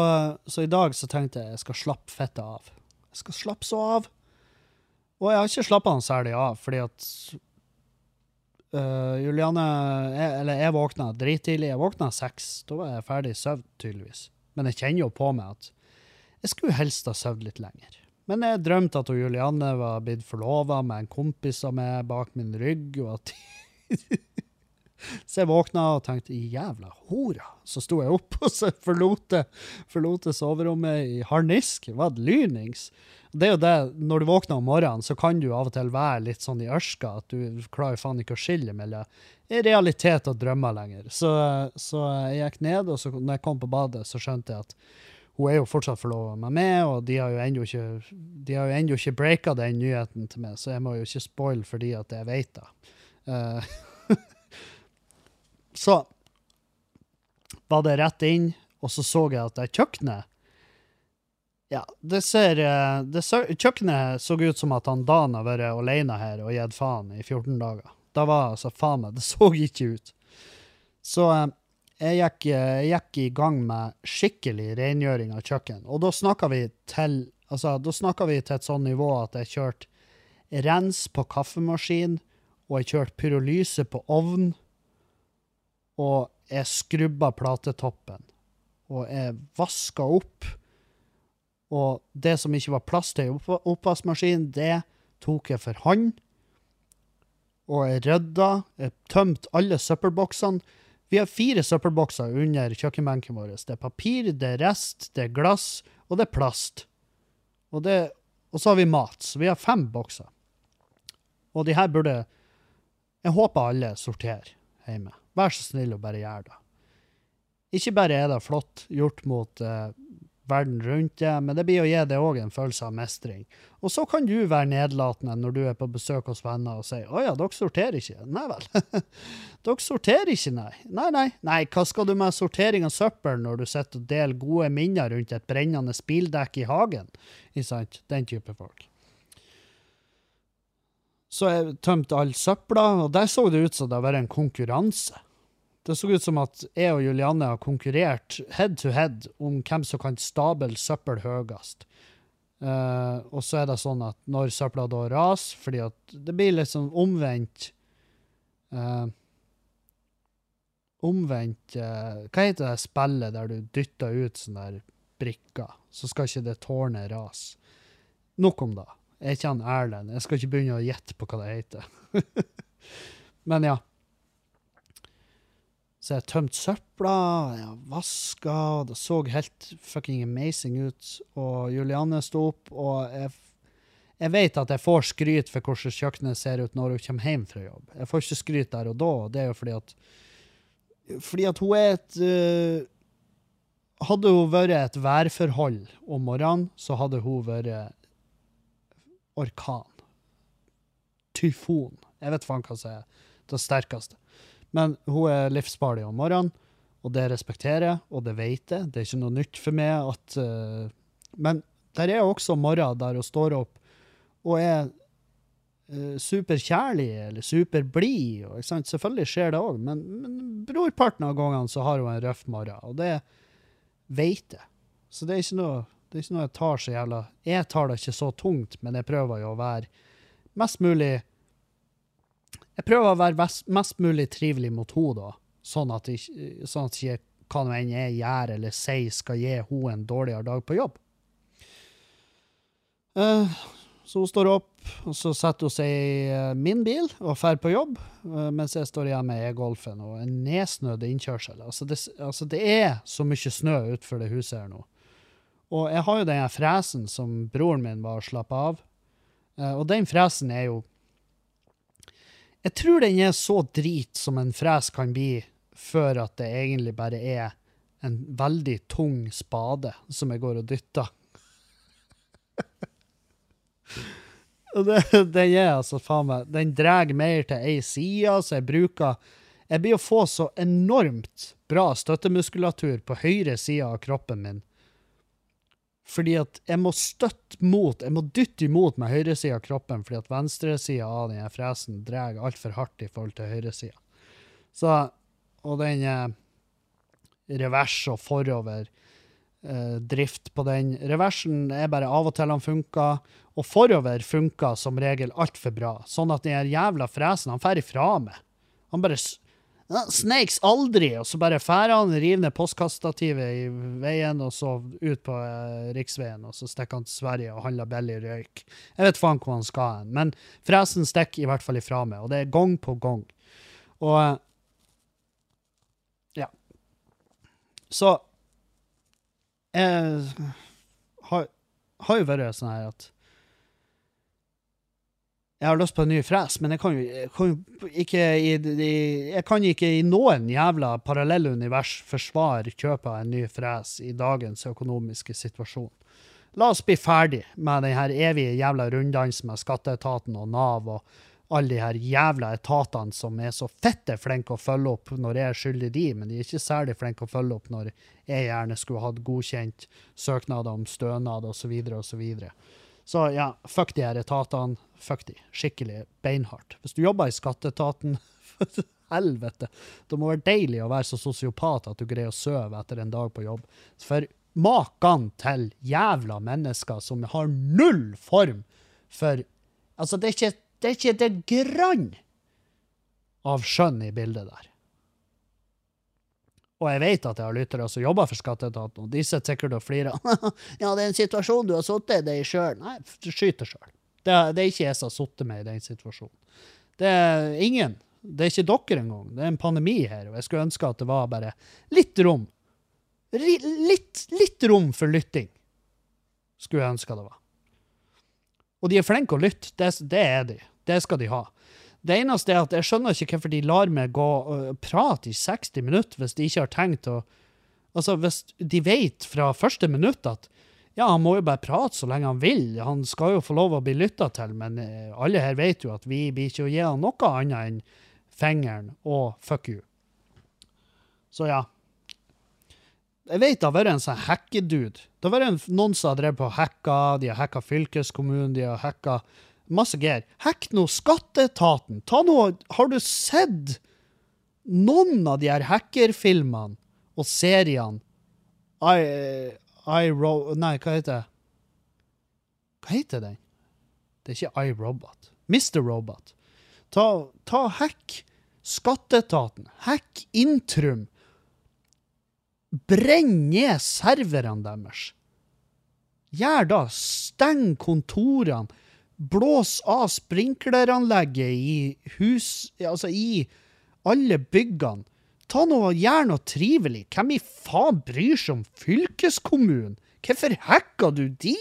så i dag så tenkte jeg jeg skal slappe fettet av. Jeg skal slappe så av. Og jeg har ikke slappa noe særlig av, fordi at eh, Juliane jeg, Eller jeg våkna drittidlig. Jeg våkna seks. Da var jeg ferdig søvd tydeligvis. Men jeg kjenner jo på meg at jeg skulle helst ha sovet litt lenger. Men jeg drømte at Julianne var blitt forlova med en kompis av meg bak min rygg, og at *laughs* Så jeg våkna og tenkte 'jævla hora'. Så sto jeg opp *laughs* og så forlot forlot soverommet i harnisk. Var det lynings. Det er jo det, når du våkner om morgenen, så kan du av og til være litt sånn i ørska at du klarer faen ikke å skille mellom realitet og drømmer lenger. Så, så jeg gikk ned, og så når jeg kom på badet, så skjønte jeg at hun er jo fortsatt forlova med meg, og de har jo ennå ikke, de breaka den nyheten til meg, så jeg må jo ikke spoile fordi at jeg vet det. Eh, *laughs* så var det rett inn, og så så jeg at det kjøkkenet Ja, det ser eh, det Kjøkkenet så ut som at han Dan har vært alene her og gitt faen i 14 dager. Da var altså faen meg Det så ikke ut. Så eh, jeg gikk, eh, jeg gikk i gang med skikkelig rengjøring av kjøkken. Og da snakka vi til altså, da snakka vi til et sånt nivå at jeg kjørte rens på kaffemaskin, og jeg kjørte pyrolyse på ovn, og jeg skrubba platetoppen. Og jeg vaska opp. Og det som ikke var plass til i opp oppvaskmaskin, det tok jeg for hånd. Og jeg rydda. Jeg tømte alle søppelboksene. Vi har fire søppelbokser under kjøkkenbenken vår. Det er papir, det er rest, det er glass, og det er plast. Og, det, og så har vi mat. Så vi har fem bokser. Og de her burde Jeg håper alle sorterer hjemme. Vær så snill og bare gjør det. Ikke bare er det flott gjort mot uh, verden rundt deg, men det blir å gi deg òg en følelse av mestring. Og så kan du være nedlatende når du er på besøk hos venner og sier 'Å ja, dere sorterer ikke'. Nei vel. *laughs* dere sorterer ikke, nei. Nei, nei. Nei, hva skal du med sortering av søppel når du sitter og deler gode minner rundt et brennende bildekk i hagen? Ikke sant? Den type folk. Så jeg tømte all søpla, og der så det ut som det var en konkurranse. Det så ut som at jeg og Julianne har konkurrert head to head om hvem som kan stable søppel høyest. Uh, og så er det sånn at når søpla da raser, fordi at det blir litt sånn omvendt uh, Omvendt uh, Hva heter det spillet der du dytter ut sånne der brikker, så skal ikke det tårnet rase? Nok om det. Jeg er ikke han Erlend. Jeg skal ikke begynne å gjette på hva det heter. *laughs* Men ja. Så jeg tømte søpla, jeg vaska, det så helt fucking amazing ut. Og Julianne sto opp, og jeg, jeg vet at jeg får skryt for hvordan kjøkkenet ser ut når hun kommer hjem fra jobb. Jeg får ikke skryt der og da, og det er jo fordi at Fordi at hun er et uh, Hadde hun vært et værforhold om morgenen, så hadde hun vært orkan. Tyfon. Jeg vet faen hva som er det sterkeste. Men hun er livsfarlig om morgenen, og det respekterer jeg, og det vet jeg. Det er ikke noe nytt for meg at uh, Men der er også morgener der hun står opp og er uh, superkjærlig eller superblid. Selvfølgelig skjer det òg, men, men brorparten av gangene så har hun en røff morgen, og det vet jeg. Så det er ikke noe det er ikke noe jeg tar så jævla Jeg tar det ikke så tungt, men jeg prøver jo å være mest mulig Jeg prøver å være mest, mulig trivelig mot henne, da. Sånn at, jeg, sånn at jeg hva nå enn jeg gjør eller sier, skal gi henne en dårligere dag på jobb. Uh, så hun står opp, og så setter hun seg i uh, min bil og drar på jobb, uh, mens jeg står igjen med e-golfen og en nedsnødd innkjørsel. Altså det, altså det, er så mye snø utenfor det huset her nå. Og jeg har jo den fresen som broren min var og slapp av. Uh, og den fresen er jo Jeg tror den er så drit som en fres kan bli, før at det egentlig bare er en veldig tung spade som jeg går og dytter. *laughs* og den er altså faen meg Den drar mer til ei side, så jeg bruker Jeg blir å få så enormt bra støttemuskulatur på høyre side av kroppen min fordi at jeg må støtte mot, jeg må dytte imot med høyresida av kroppen, fordi at venstresida av denne fresen drar altfor hardt i forhold til høyresida. Så, og den eh, revers og forover eh, drift på den Reversen er bare av og til han funker, og forover funker som regel altfor bra. Sånn at den jævla fresen, han drar ifra meg. Han bare Snakes aldri! Og så bare færer han, river ned postkassestativet i veien, og så ut på eh, riksveien, og så stikker han til Sverige og handler billig røyk. Jeg vet faen hvor han skal hen, men fresen stikker i hvert fall ifra meg, og det er gang på gang. Og eh, Ja. Så Jeg har, har jo vært sånn her at jeg har lyst på en ny fres, men jeg kan jo, kan ikke i, i, jeg kan ikke i noen jævla parallelle univers forsvare kjøpet av en ny fres i dagens økonomiske situasjon. La oss bli ferdig med den her evige jævla runddansen med skatteetaten og Nav og, alle de her jævla etatene som er så fette flinke å følge opp når jeg er skyldig de, men de er ikke særlig flinke å følge opp når jeg gjerne skulle hatt godkjent søknader om stønad osv. osv. Så, videre. Så ja, fuck de her etatene. Fuck de. Skikkelig beinhardt. Hvis du jobber i skatteetaten *laughs* Helvete. Det må være deilig å være så sosiopat at du greier å sove etter en dag på jobb. For maken til jævla mennesker som har null form for Altså, det er ikke det, er ikke det grann av skjønn i bildet der. Og jeg vet at jeg har lyttere som jobber for skatteetaten, og de sitter sikkert og flirer. *laughs* ja, det er en situasjon du har sittet i deg sjøl. Nei, skyt deg sjøl. Det, det, er ikke jeg som har sittet med i den situasjonen. Det er ingen. Det er ikke dere engang. Det er en pandemi her, og jeg skulle ønske at det var bare litt rom. Litt, litt rom for lytting, skulle jeg ønske det var. Og de er flinke å lytte, det, det, er de. Det skal de ha. Det eneste er at jeg skjønner ikke hvorfor de lar meg gå og prate i 60 minutter hvis de ikke har tenkt å Altså, hvis de vet fra første minutt at ja, han må jo bare prate så lenge han vil, han skal jo få lov å bli lytta til, men eh, alle her vet jo at vi blir ikke å gi han noe annet enn fingeren og fuck you. Så ja, jeg vet det har vært en sånn hackedude. Det har vært noen som har drevet på hacka, de har hacka fylkeskommunen, de har hacka masse gær. Hack nå skatteetaten! Ta noe Har du sett noen av de her hackerfilmene og seriene? I, I ro... Nei, hva heter det? Hva heter den? Det er ikke iRobot. Mr. Robot. Ta, ta hack skatteetaten. Hack Intrum. Brenn ned serverne deres. Gjør da. Steng kontorene. Blås av sprinkleranlegget i hus Altså i alle byggene. Ta noe, Gjør noe trivelig. Hvem i faen bryr seg om fylkeskommunen? Hvorfor hacka du de?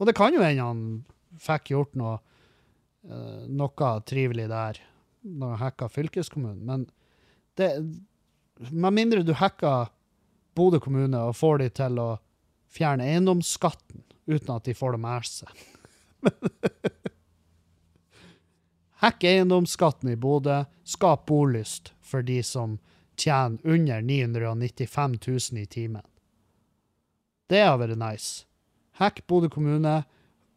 Og det kan jo hende han fikk gjort noe, uh, noe trivelig der når han hacka fylkeskommunen, men det med mindre du hacka Bodø kommune og får de til å fjerne eiendomsskatten uten at de får det med seg. *laughs* Hack eiendomsskatten i Bodø, skap bolyst for de som tjener under 995 000 i timen. Det har vært nice. Hekk Bodø kommune.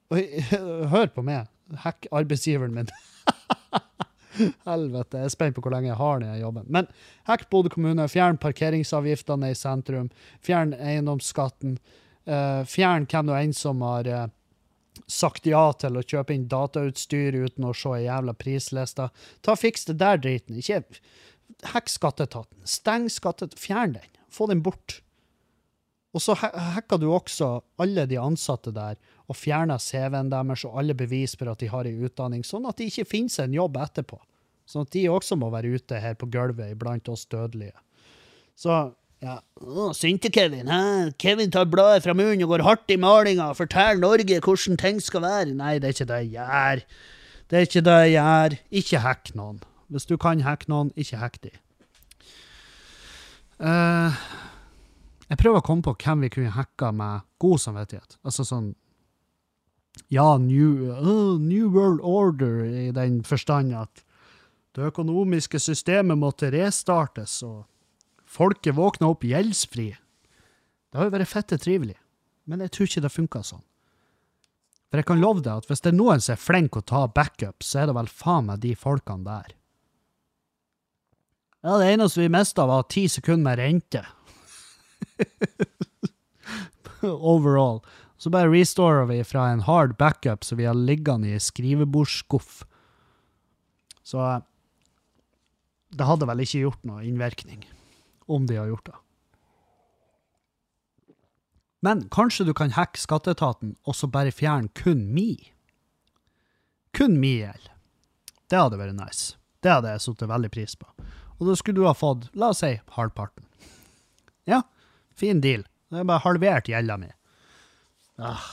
*laughs* Hør på meg. Hekk arbeidsgiveren min. *laughs* Helvete, jeg er spent på hvor lenge jeg har den jobben. Men hekk Bodø kommune, fjern parkeringsavgiftene i sentrum, fjern eiendomsskatten, uh, fjern hvem du enn som har uh, sagt ja til å kjøpe inn datautstyr uten å se jævla prisliste. Ta Fiks det der driten. Ikke hekk skatteetaten. Steng skatteetaten. Fjern den. Få den bort. Og så hacka du også alle de ansatte der og fjerna CV-en deres og alle bevis for at de har ei utdanning, sånn at det ikke finnes en jobb etterpå. Sånn at de også må være ute her på gulvet iblant oss dødelige. Så ja. Sinte-Kevin. hæ? Kevin tar bladet fra munnen og går hardt i malinga og forteller Norge hvordan ting skal være. Nei, det er ikke det jeg gjør. Det er ikke det jeg gjør. Ikke hack noen. Hvis du kan hacke noen, ikke hack de. Uh, jeg prøver å komme på hvem vi kunne hacka med god samvittighet. Altså sånn Ja, New, uh, new World Order i den forstand at det økonomiske systemet måtte restartes, og folket våkna opp gjeldsfri. Det har jo vært fette trivelig, men jeg tror ikke det funka sånn. For jeg kan love deg at hvis det er noen som er flink å ta backup, så er det vel faen meg de folkene der. Ja, det eneste vi mista, var ti sekunder med rente. *laughs* Overall. Så bare restorer vi fra en hard backup som vi har liggende i skrivebordsskuff. Så det hadde vel ikke gjort noe innvirkning om de har gjort det. Men kanskje du kan hacke skatteetaten og så bare fjerne kun mi? Kun mi gjeld. Det hadde vært nice. Det hadde jeg satt veldig pris på. Og da skulle du ha fått, la oss si, halvparten. Ja, fin deal. Det er bare halvert gjelda mi. Ah.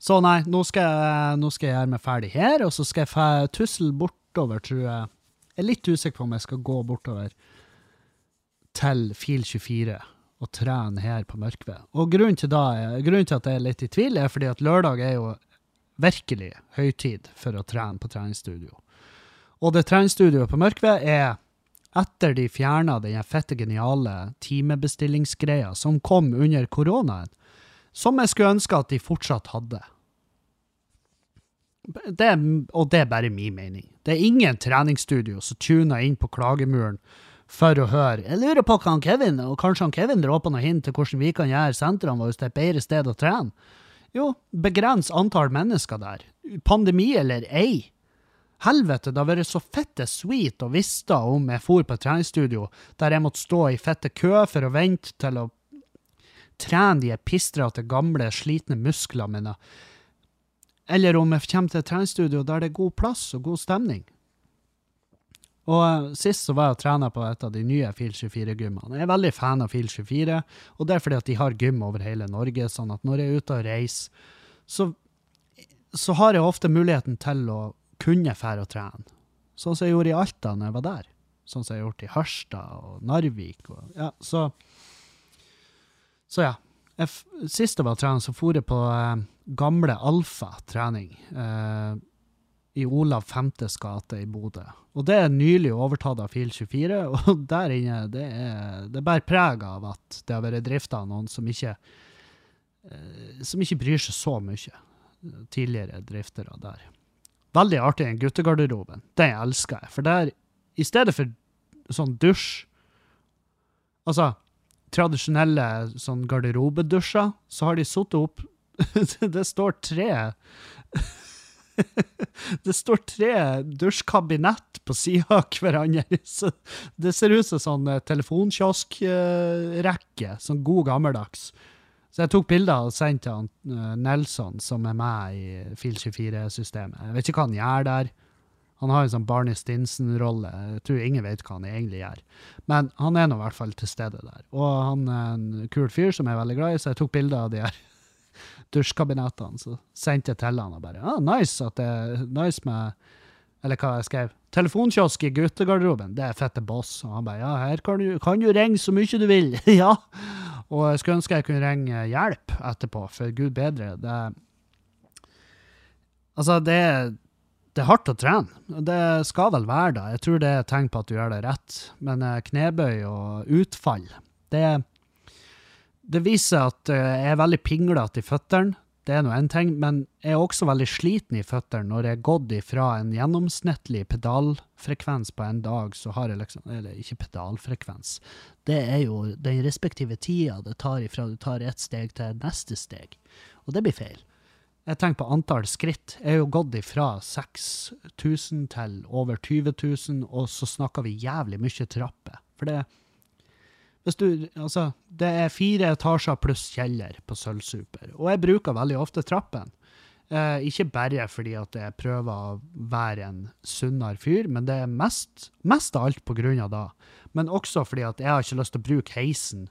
Så nei, nå skal, jeg, nå skal jeg gjøre meg ferdig her, og så skal jeg tusle bortover, tror jeg, jeg er litt usikker på om jeg skal gå bortover til fil 24 og trene her på Mørkved. Og grunnen til, da, grunnen til at jeg er litt i tvil, er fordi at lørdag er jo virkelig høytid for å trene på treningsstudio. Og det treningsstudioet på Mørkved er etter de fjerna den fette geniale timebestillingsgreia som kom under koronaen, som jeg skulle ønske at de fortsatt hadde. Det, og det er bare min mening. Det er ingen treningsstudio som tuner inn på klagemuren for å høre Jeg lurer på hva han Kevin og kanskje han Kevin drar på noe hint til hvordan vi kan gjøre sentrene våre til et bedre sted å trene. Jo, begrens antall mennesker der. Pandemi eller ei. Helvete, det har vært så fette sweet å visste om jeg for på et treningsstudio der jeg måtte stå i fette kø for å vente til å trene de pistrete, gamle, slitne musklene mine. Eller om jeg kommer til et treningsstudio der det er god plass og god stemning. Og eh, Sist så var jeg og trena på et av de nye Fil 24-gymmene. Jeg er veldig fan av Fil 24, og det er fordi at de har gym over hele Norge. sånn at når jeg er ute og reiser, så, så har jeg ofte muligheten til å kunne fære og trene. Sånn som jeg gjorde i Alta når jeg var der. Sånn som jeg gjort i Harstad og Narvik. Og, ja, så, så ja. Jeg, sist jeg var og trene, så for jeg på eh, gamle Alfa trening. Eh, i Olav 5. gate i Bodø. Og det er nylig overtatt av Fil 24, *laughs* og der inne det er, det bærer preg av at det har vært drifta av noen som ikke eh, som ikke bryr seg så mye. Tidligere driftere der. Veldig artig den guttegarderoben. Den elsker jeg. For der, i stedet for sånn dusj Altså tradisjonelle sånn garderobedusjer, så har de satt opp *laughs* Det står tre *laughs* det står tre dusjkabinett på sida av hverandre. *laughs* Så det ser ut som sånn eh, telefonkioskrekke, sånn god gammeldags. Så jeg tok bilder og sendte til eh, Nelson, som er med i Fil24-systemet. Jeg vet ikke hva han gjør der. Han har en sånn Barney Stinson-rolle. Jeg tror ingen vet hva han egentlig gjør. Men han er nå i hvert fall til stede der. Og han er en kul fyr som jeg er veldig glad i, så jeg tok bilder av de her dusjkabinettene. Så sendte jeg til han og bare ah, nice at det er nice med Eller hva jeg skrev. Telefonkiosk i guttegarderoben, det er fette boss. Og han bare ja, her kan du, kan du ringe så mye du vil. *laughs* ja. Og jeg skulle ønske jeg kunne ringe hjelp etterpå, for gud bedre. Det Altså, det er det er hardt å trene. Det skal vel være da. Jeg tror det er tegn på at du gjør det rett. Men eh, knebøy og utfall, det, det viser seg at eh, jeg er veldig pinglete i føttene. Det er nå én ting, men jeg er også veldig sliten i føttene når jeg er gått ifra en gjennomsnittlig pedalfrekvens på en dag, så har jeg liksom Eller ikke pedalfrekvens. Det er jo den respektive tida det tar ifra du tar ett steg til neste steg. Og det blir feil. Jeg tenker på antall skritt. Jeg er jo gått ifra 6000 til over 20 000, og så snakker vi jævlig mye trapper. For det hvis du, altså, det er fire etasjer pluss kjeller på Sølvsuper, og jeg bruker veldig ofte trappen. Eh, ikke bare fordi at jeg prøver å være en sunnere fyr, men det er mest, mest av alt på grunn av det. Men også fordi at jeg har ikke lyst til å bruke heisen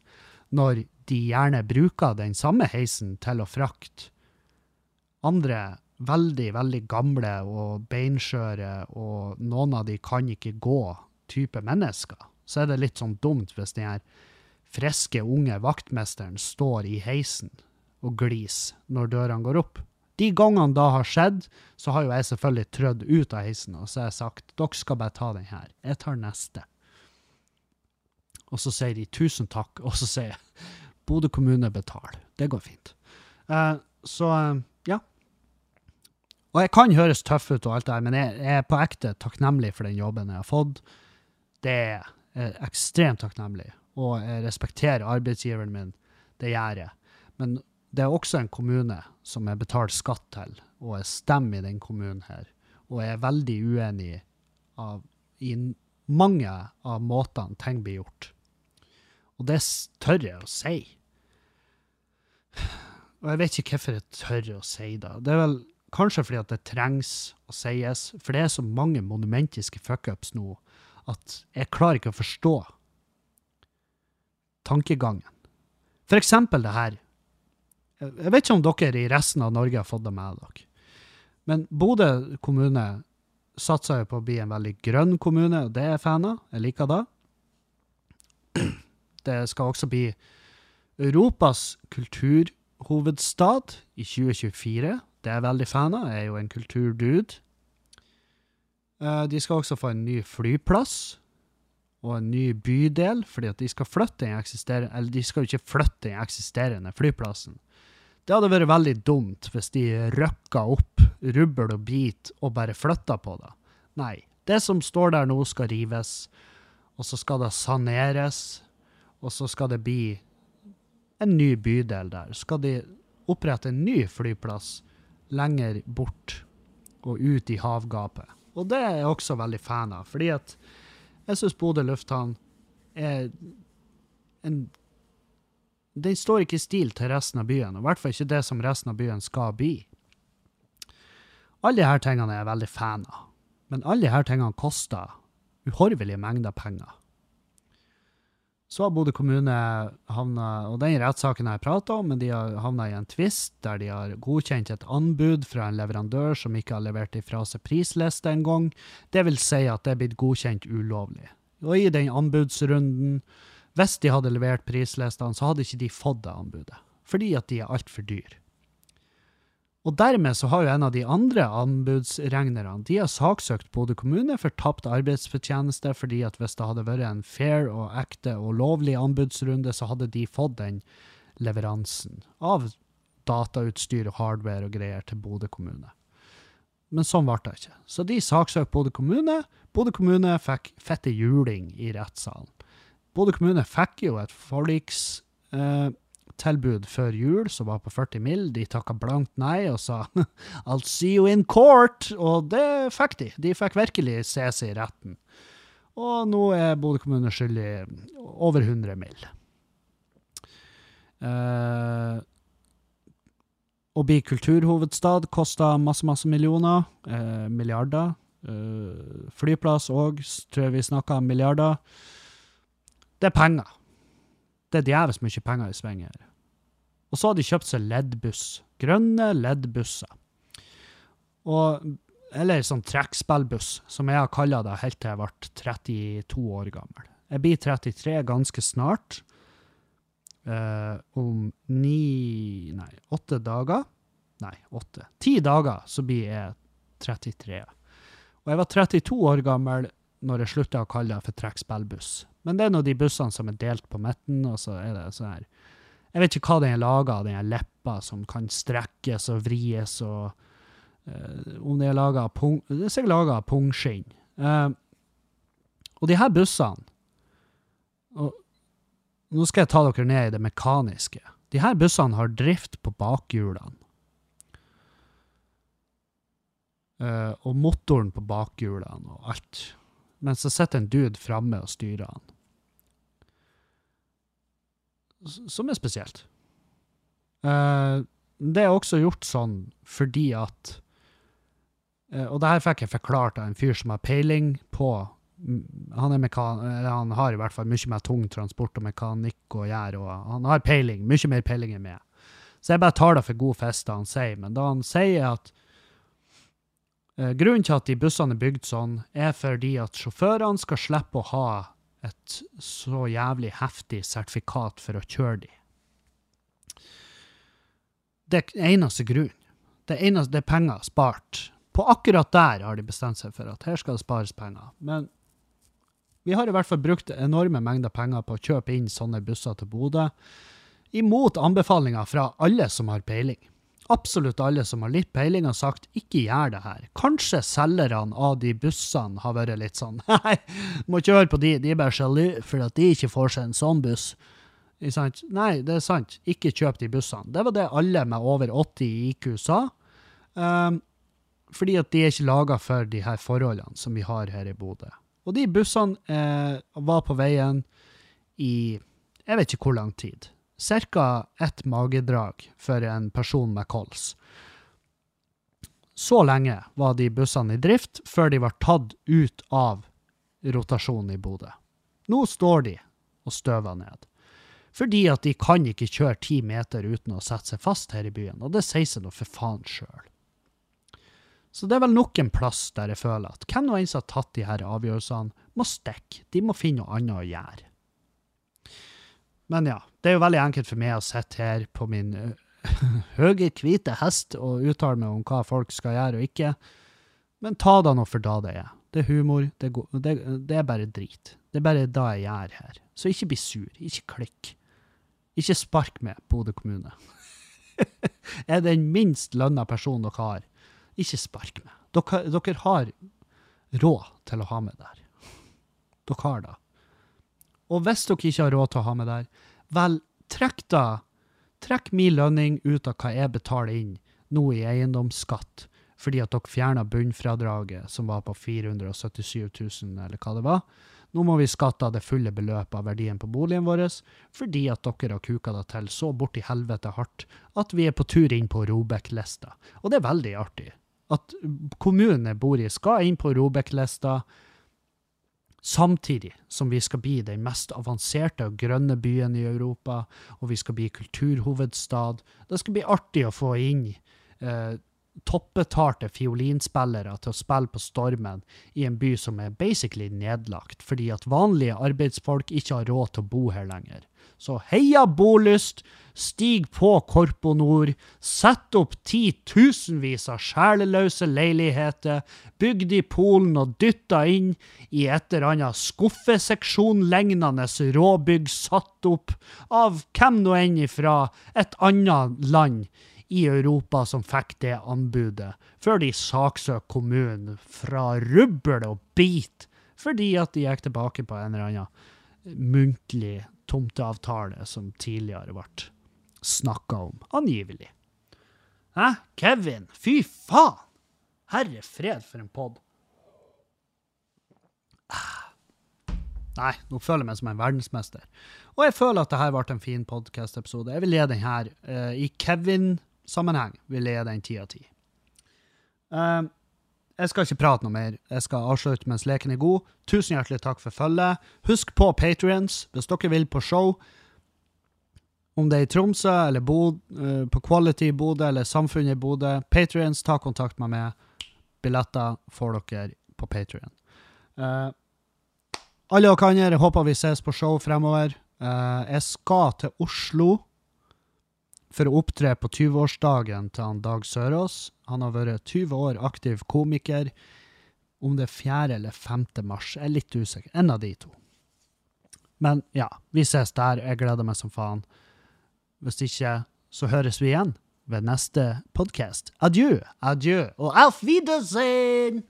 når de gjerne bruker den samme heisen til å frakte andre veldig, veldig gamle og beinskjøre, og noen av de kan ikke gå, type mennesker, så er det litt sånn dumt hvis den her friske, unge vaktmesteren står i heisen og gliser når dørene går opp. De gangene da har skjedd, så har jo jeg selvfølgelig trødd ut av heisen, og så har jeg sagt dere skal bare ta den her, jeg tar neste. Og så sier de tusen takk, og så sier jeg Bodø kommune betaler. Det går fint. Uh, så uh, ja. Og jeg kan høres tøff ut og alt det her, men jeg, jeg er på ekte takknemlig for den jobben jeg har fått. Det er jeg ekstremt takknemlig, og jeg respekterer arbeidsgiveren min. Det gjør jeg. Men det er også en kommune som jeg betaler skatt til, og jeg stemmer i den kommunen her. Og jeg er veldig uenig av, i mange av måtene ting blir gjort. Og det tør jeg å si. Og jeg vet ikke hvorfor jeg tør å si det. Det er vel kanskje fordi at det trengs å sies, for det er så mange monumentiske fuckups nå at jeg klarer ikke å forstå tankegangen. For eksempel det her. Jeg vet ikke om dere i resten av Norge har fått det med dere. Men Bodø kommune satser jo på å bli en veldig grønn kommune, og det er jeg fan av. Jeg liker det. *clears throat* Det skal også bli Europas kulturhovedstad i 2024. Det er jeg veldig fan av. Jeg er jo en kulturdude. Eh, De skal også få en ny flyplass og en ny bydel, fordi at de skal flytte den eksisterende Eller de skal jo ikke flytte den eksisterende flyplassen. Det hadde vært veldig dumt hvis de røkka opp rubbel og bit og bare flytta på det. Nei. Det som står der nå, skal rives, og så skal det saneres, og så skal det bli en ny bydel der. Så skal de opprette en ny flyplass lenger bort og ut i havgapet. Og det er jeg også veldig fan av, fordi at jeg syns Bodø lufthavn er en Den står ikke i stil til resten av byen, og i hvert fall ikke det som resten av byen skal bli. Alle disse tingene er jeg veldig fan av, men alle disse tingene koster uhorvelige mengder penger. Så har Bodø kommune havna Og den rettssaken jeg prata om, men de har havna i en tvist der de har godkjent et anbud fra en leverandør som ikke har levert ifra seg prisliste engang. Det vil si at det er blitt godkjent ulovlig. Og i den anbudsrunden, hvis de hadde levert prislistene, så hadde ikke de fått det anbudet. Fordi at de er altfor dyre. Og dermed så har jo en av de andre anbudsregnerne de har saksøkt Bodø kommune for tapt arbeidsfortjeneste, fordi at hvis det hadde vært en fair og ekte og lovlig anbudsrunde, så hadde de fått den leveransen av datautstyr og hardware og greier til Bodø kommune. Men sånn ble det ikke. Så de saksøkte Bodø kommune. Bodø kommune fikk fette juling i rettssalen. Bodø kommune fikk jo et forliks... Eh, tilbud før jul som var på 40 mill. De takka blankt nei og sa *laughs* 'I'll see you in court', og det fikk de. De fikk virkelig se seg i retten. Og nå er Bodø kommune skyldig over 100 mill. Eh, å bli kulturhovedstad kosta masse, masse millioner. Eh, milliarder. Eh, flyplass òg, tror jeg vi snakka om milliarder. Det er penger. Det er djevelsk mye penger i sving her. Og så har de kjøpt seg LED-buss. Grønne LED-busser. Eller sånn trekkspillbuss, som jeg har kalla det helt til jeg ble 32 år gammel. Jeg blir 33 ganske snart. Eh, om ni Nei, åtte dager. Nei, åtte. Ti dager så blir jeg 33. Og jeg var 32 år gammel når jeg slutta å kalle det for trekkspillbuss. Men det er nå de bussene som er delt på midten, og så er det sånn her Jeg vet ikke hva den er laga av, den leppa som kan strekkes og vries og uh, Om det er laga av pung... Det er sikkert laga av pungskinn. Uh, og de her bussene og Nå skal jeg ta dere ned i det mekaniske. De her bussene har drift på bakhjulene. Uh, og motoren på bakhjulene og alt. Mens det sitter en dude framme og styrer han. Som er spesielt. Eh, det er også gjort sånn fordi at eh, Og det her fikk jeg forklart av en fyr som har peiling på han, han har i hvert fall mye mer tung transport og mekanikk å gjøre, og han har peiling, mye mer peiling enn meg. Så jeg bare tar det for god fisk, det han sier. Men da han sier at Eh, Grunnen til at de bussene er bygd sånn, er fordi at sjåførene skal slippe å ha et så jævlig heftig sertifikat for å kjøre de. Det er eneste grunn. Det er, eneste, det er penger spart. På akkurat der har de bestemt seg for at her skal det spares penger. Men vi har i hvert fall brukt enorme mengder penger på å kjøpe inn sånne busser til Bodø, imot anbefalinger fra alle som har peiling absolutt alle som har litt peiling, har sagt ikke gjør det her. Kanskje selgerne av de bussene har vært litt sånn *laughs* Nei, må ikke høre på de, de er bare sjalu for at de ikke får seg en sånn buss. Nei, det er sant. Ikke kjøp de bussene. Det var det alle med over 80 i IQ sa. Um, fordi at de er ikke laga for de her forholdene som vi har her i Bodø. Og de bussene eh, var på veien i jeg vet ikke hvor lang tid ca. ett magedrag for en person med kols. Så lenge var de bussene i drift før de var tatt ut av rotasjonen i Bodø. Nå står de og støver ned. Fordi at de kan ikke kjøre ti meter uten å sette seg fast her i byen, og det sier seg nå for faen sjøl. Så det er vel nok en plass der jeg føler at hvem nå enn som har tatt de her avgjørelsene, må stikke. De må finne noe annet å gjøre. Men ja, det er jo veldig enkelt for meg å sitte her på min *laughs* høye, hvite hest og uttale meg om hva folk skal gjøre og ikke. Men ta det nå for da det er. Det er humor. Det, går, det, det er bare drit. Det er bare da jeg gjør her. Så ikke bli sur. Ikke klikk. Ikke spark meg, Bodø kommune. *laughs* jeg er den minst lønna personen dere har, ikke spark meg. Dere, dere har råd til å ha med der. Dere har det. Og hvis dere ikke har råd til å ha med der, vel, trekk da. Trekk min lønning ut av hva jeg betaler inn nå i eiendomsskatt, fordi at dere fjerna bunnfradraget, som var på 477 000, eller hva det var. Nå må vi skatte av det fulle beløpet av verdien på boligen vår, fordi at dere har kuka det til så borti helvete hardt at vi er på tur inn på Robek-lista. Og det er veldig artig. At kommunen jeg bor i, skal inn på Robek-lista, samtidig som vi skal bli den mest avanserte og grønne byen i Europa, og vi skal bli kulturhovedstad. Det skal bli artig å få inn eh, toppbetalte fiolinspillere til å spille på Stormen i en by som er basically nedlagt, fordi at vanlige arbeidsfolk ikke har råd til å bo her lenger. Så heia bolyst, stig på Korpo Nord, sett opp titusenvis av sjeleløse leiligheter, bygd i Polen og dytta inn i et eller annet skuffeseksjon-lignende råbygg satt opp av hvem nå enn ifra et annet land i Europa som fikk det anbudet, før de saksøkte kommunen fra rubbel og bit fordi at de gikk tilbake på en eller annen muntlig tomteavtale som tidligere ble snakka om, angivelig. Hæ, Kevin? Fy faen! Herre fred for en pod. Nei, nå føler jeg meg som en verdensmester. Og jeg føler at dette ble en fin podcast-episode. Jeg vil gi den her uh, i Kevin-sammenheng. vil jeg gi den ti av ti. Uh, jeg skal ikke prate noe mer. Jeg skal avslutte mens leken er god. Tusen hjertelig takk for følget. Husk på Patrions hvis dere vil på show. Om det er i Tromsø eller Bod, uh, på Quality Bodø eller Samfunnet i Bodø. Patrions, ta kontakt med meg. Billetter får dere på Patrion. Uh, alle dere jeg håper vi ses på show fremover. Uh, jeg skal til Oslo for å opptre på 20-årsdagen til han Dag Sørås. Han har vært 20 år aktiv komiker. Om det er 4. eller 5. mars, jeg er litt usikker. En av de to. Men ja, vi ses der. Jeg gleder meg som faen. Hvis ikke, så høres vi igjen ved neste podkast. Adjø, adjø og auf Wiedersehen!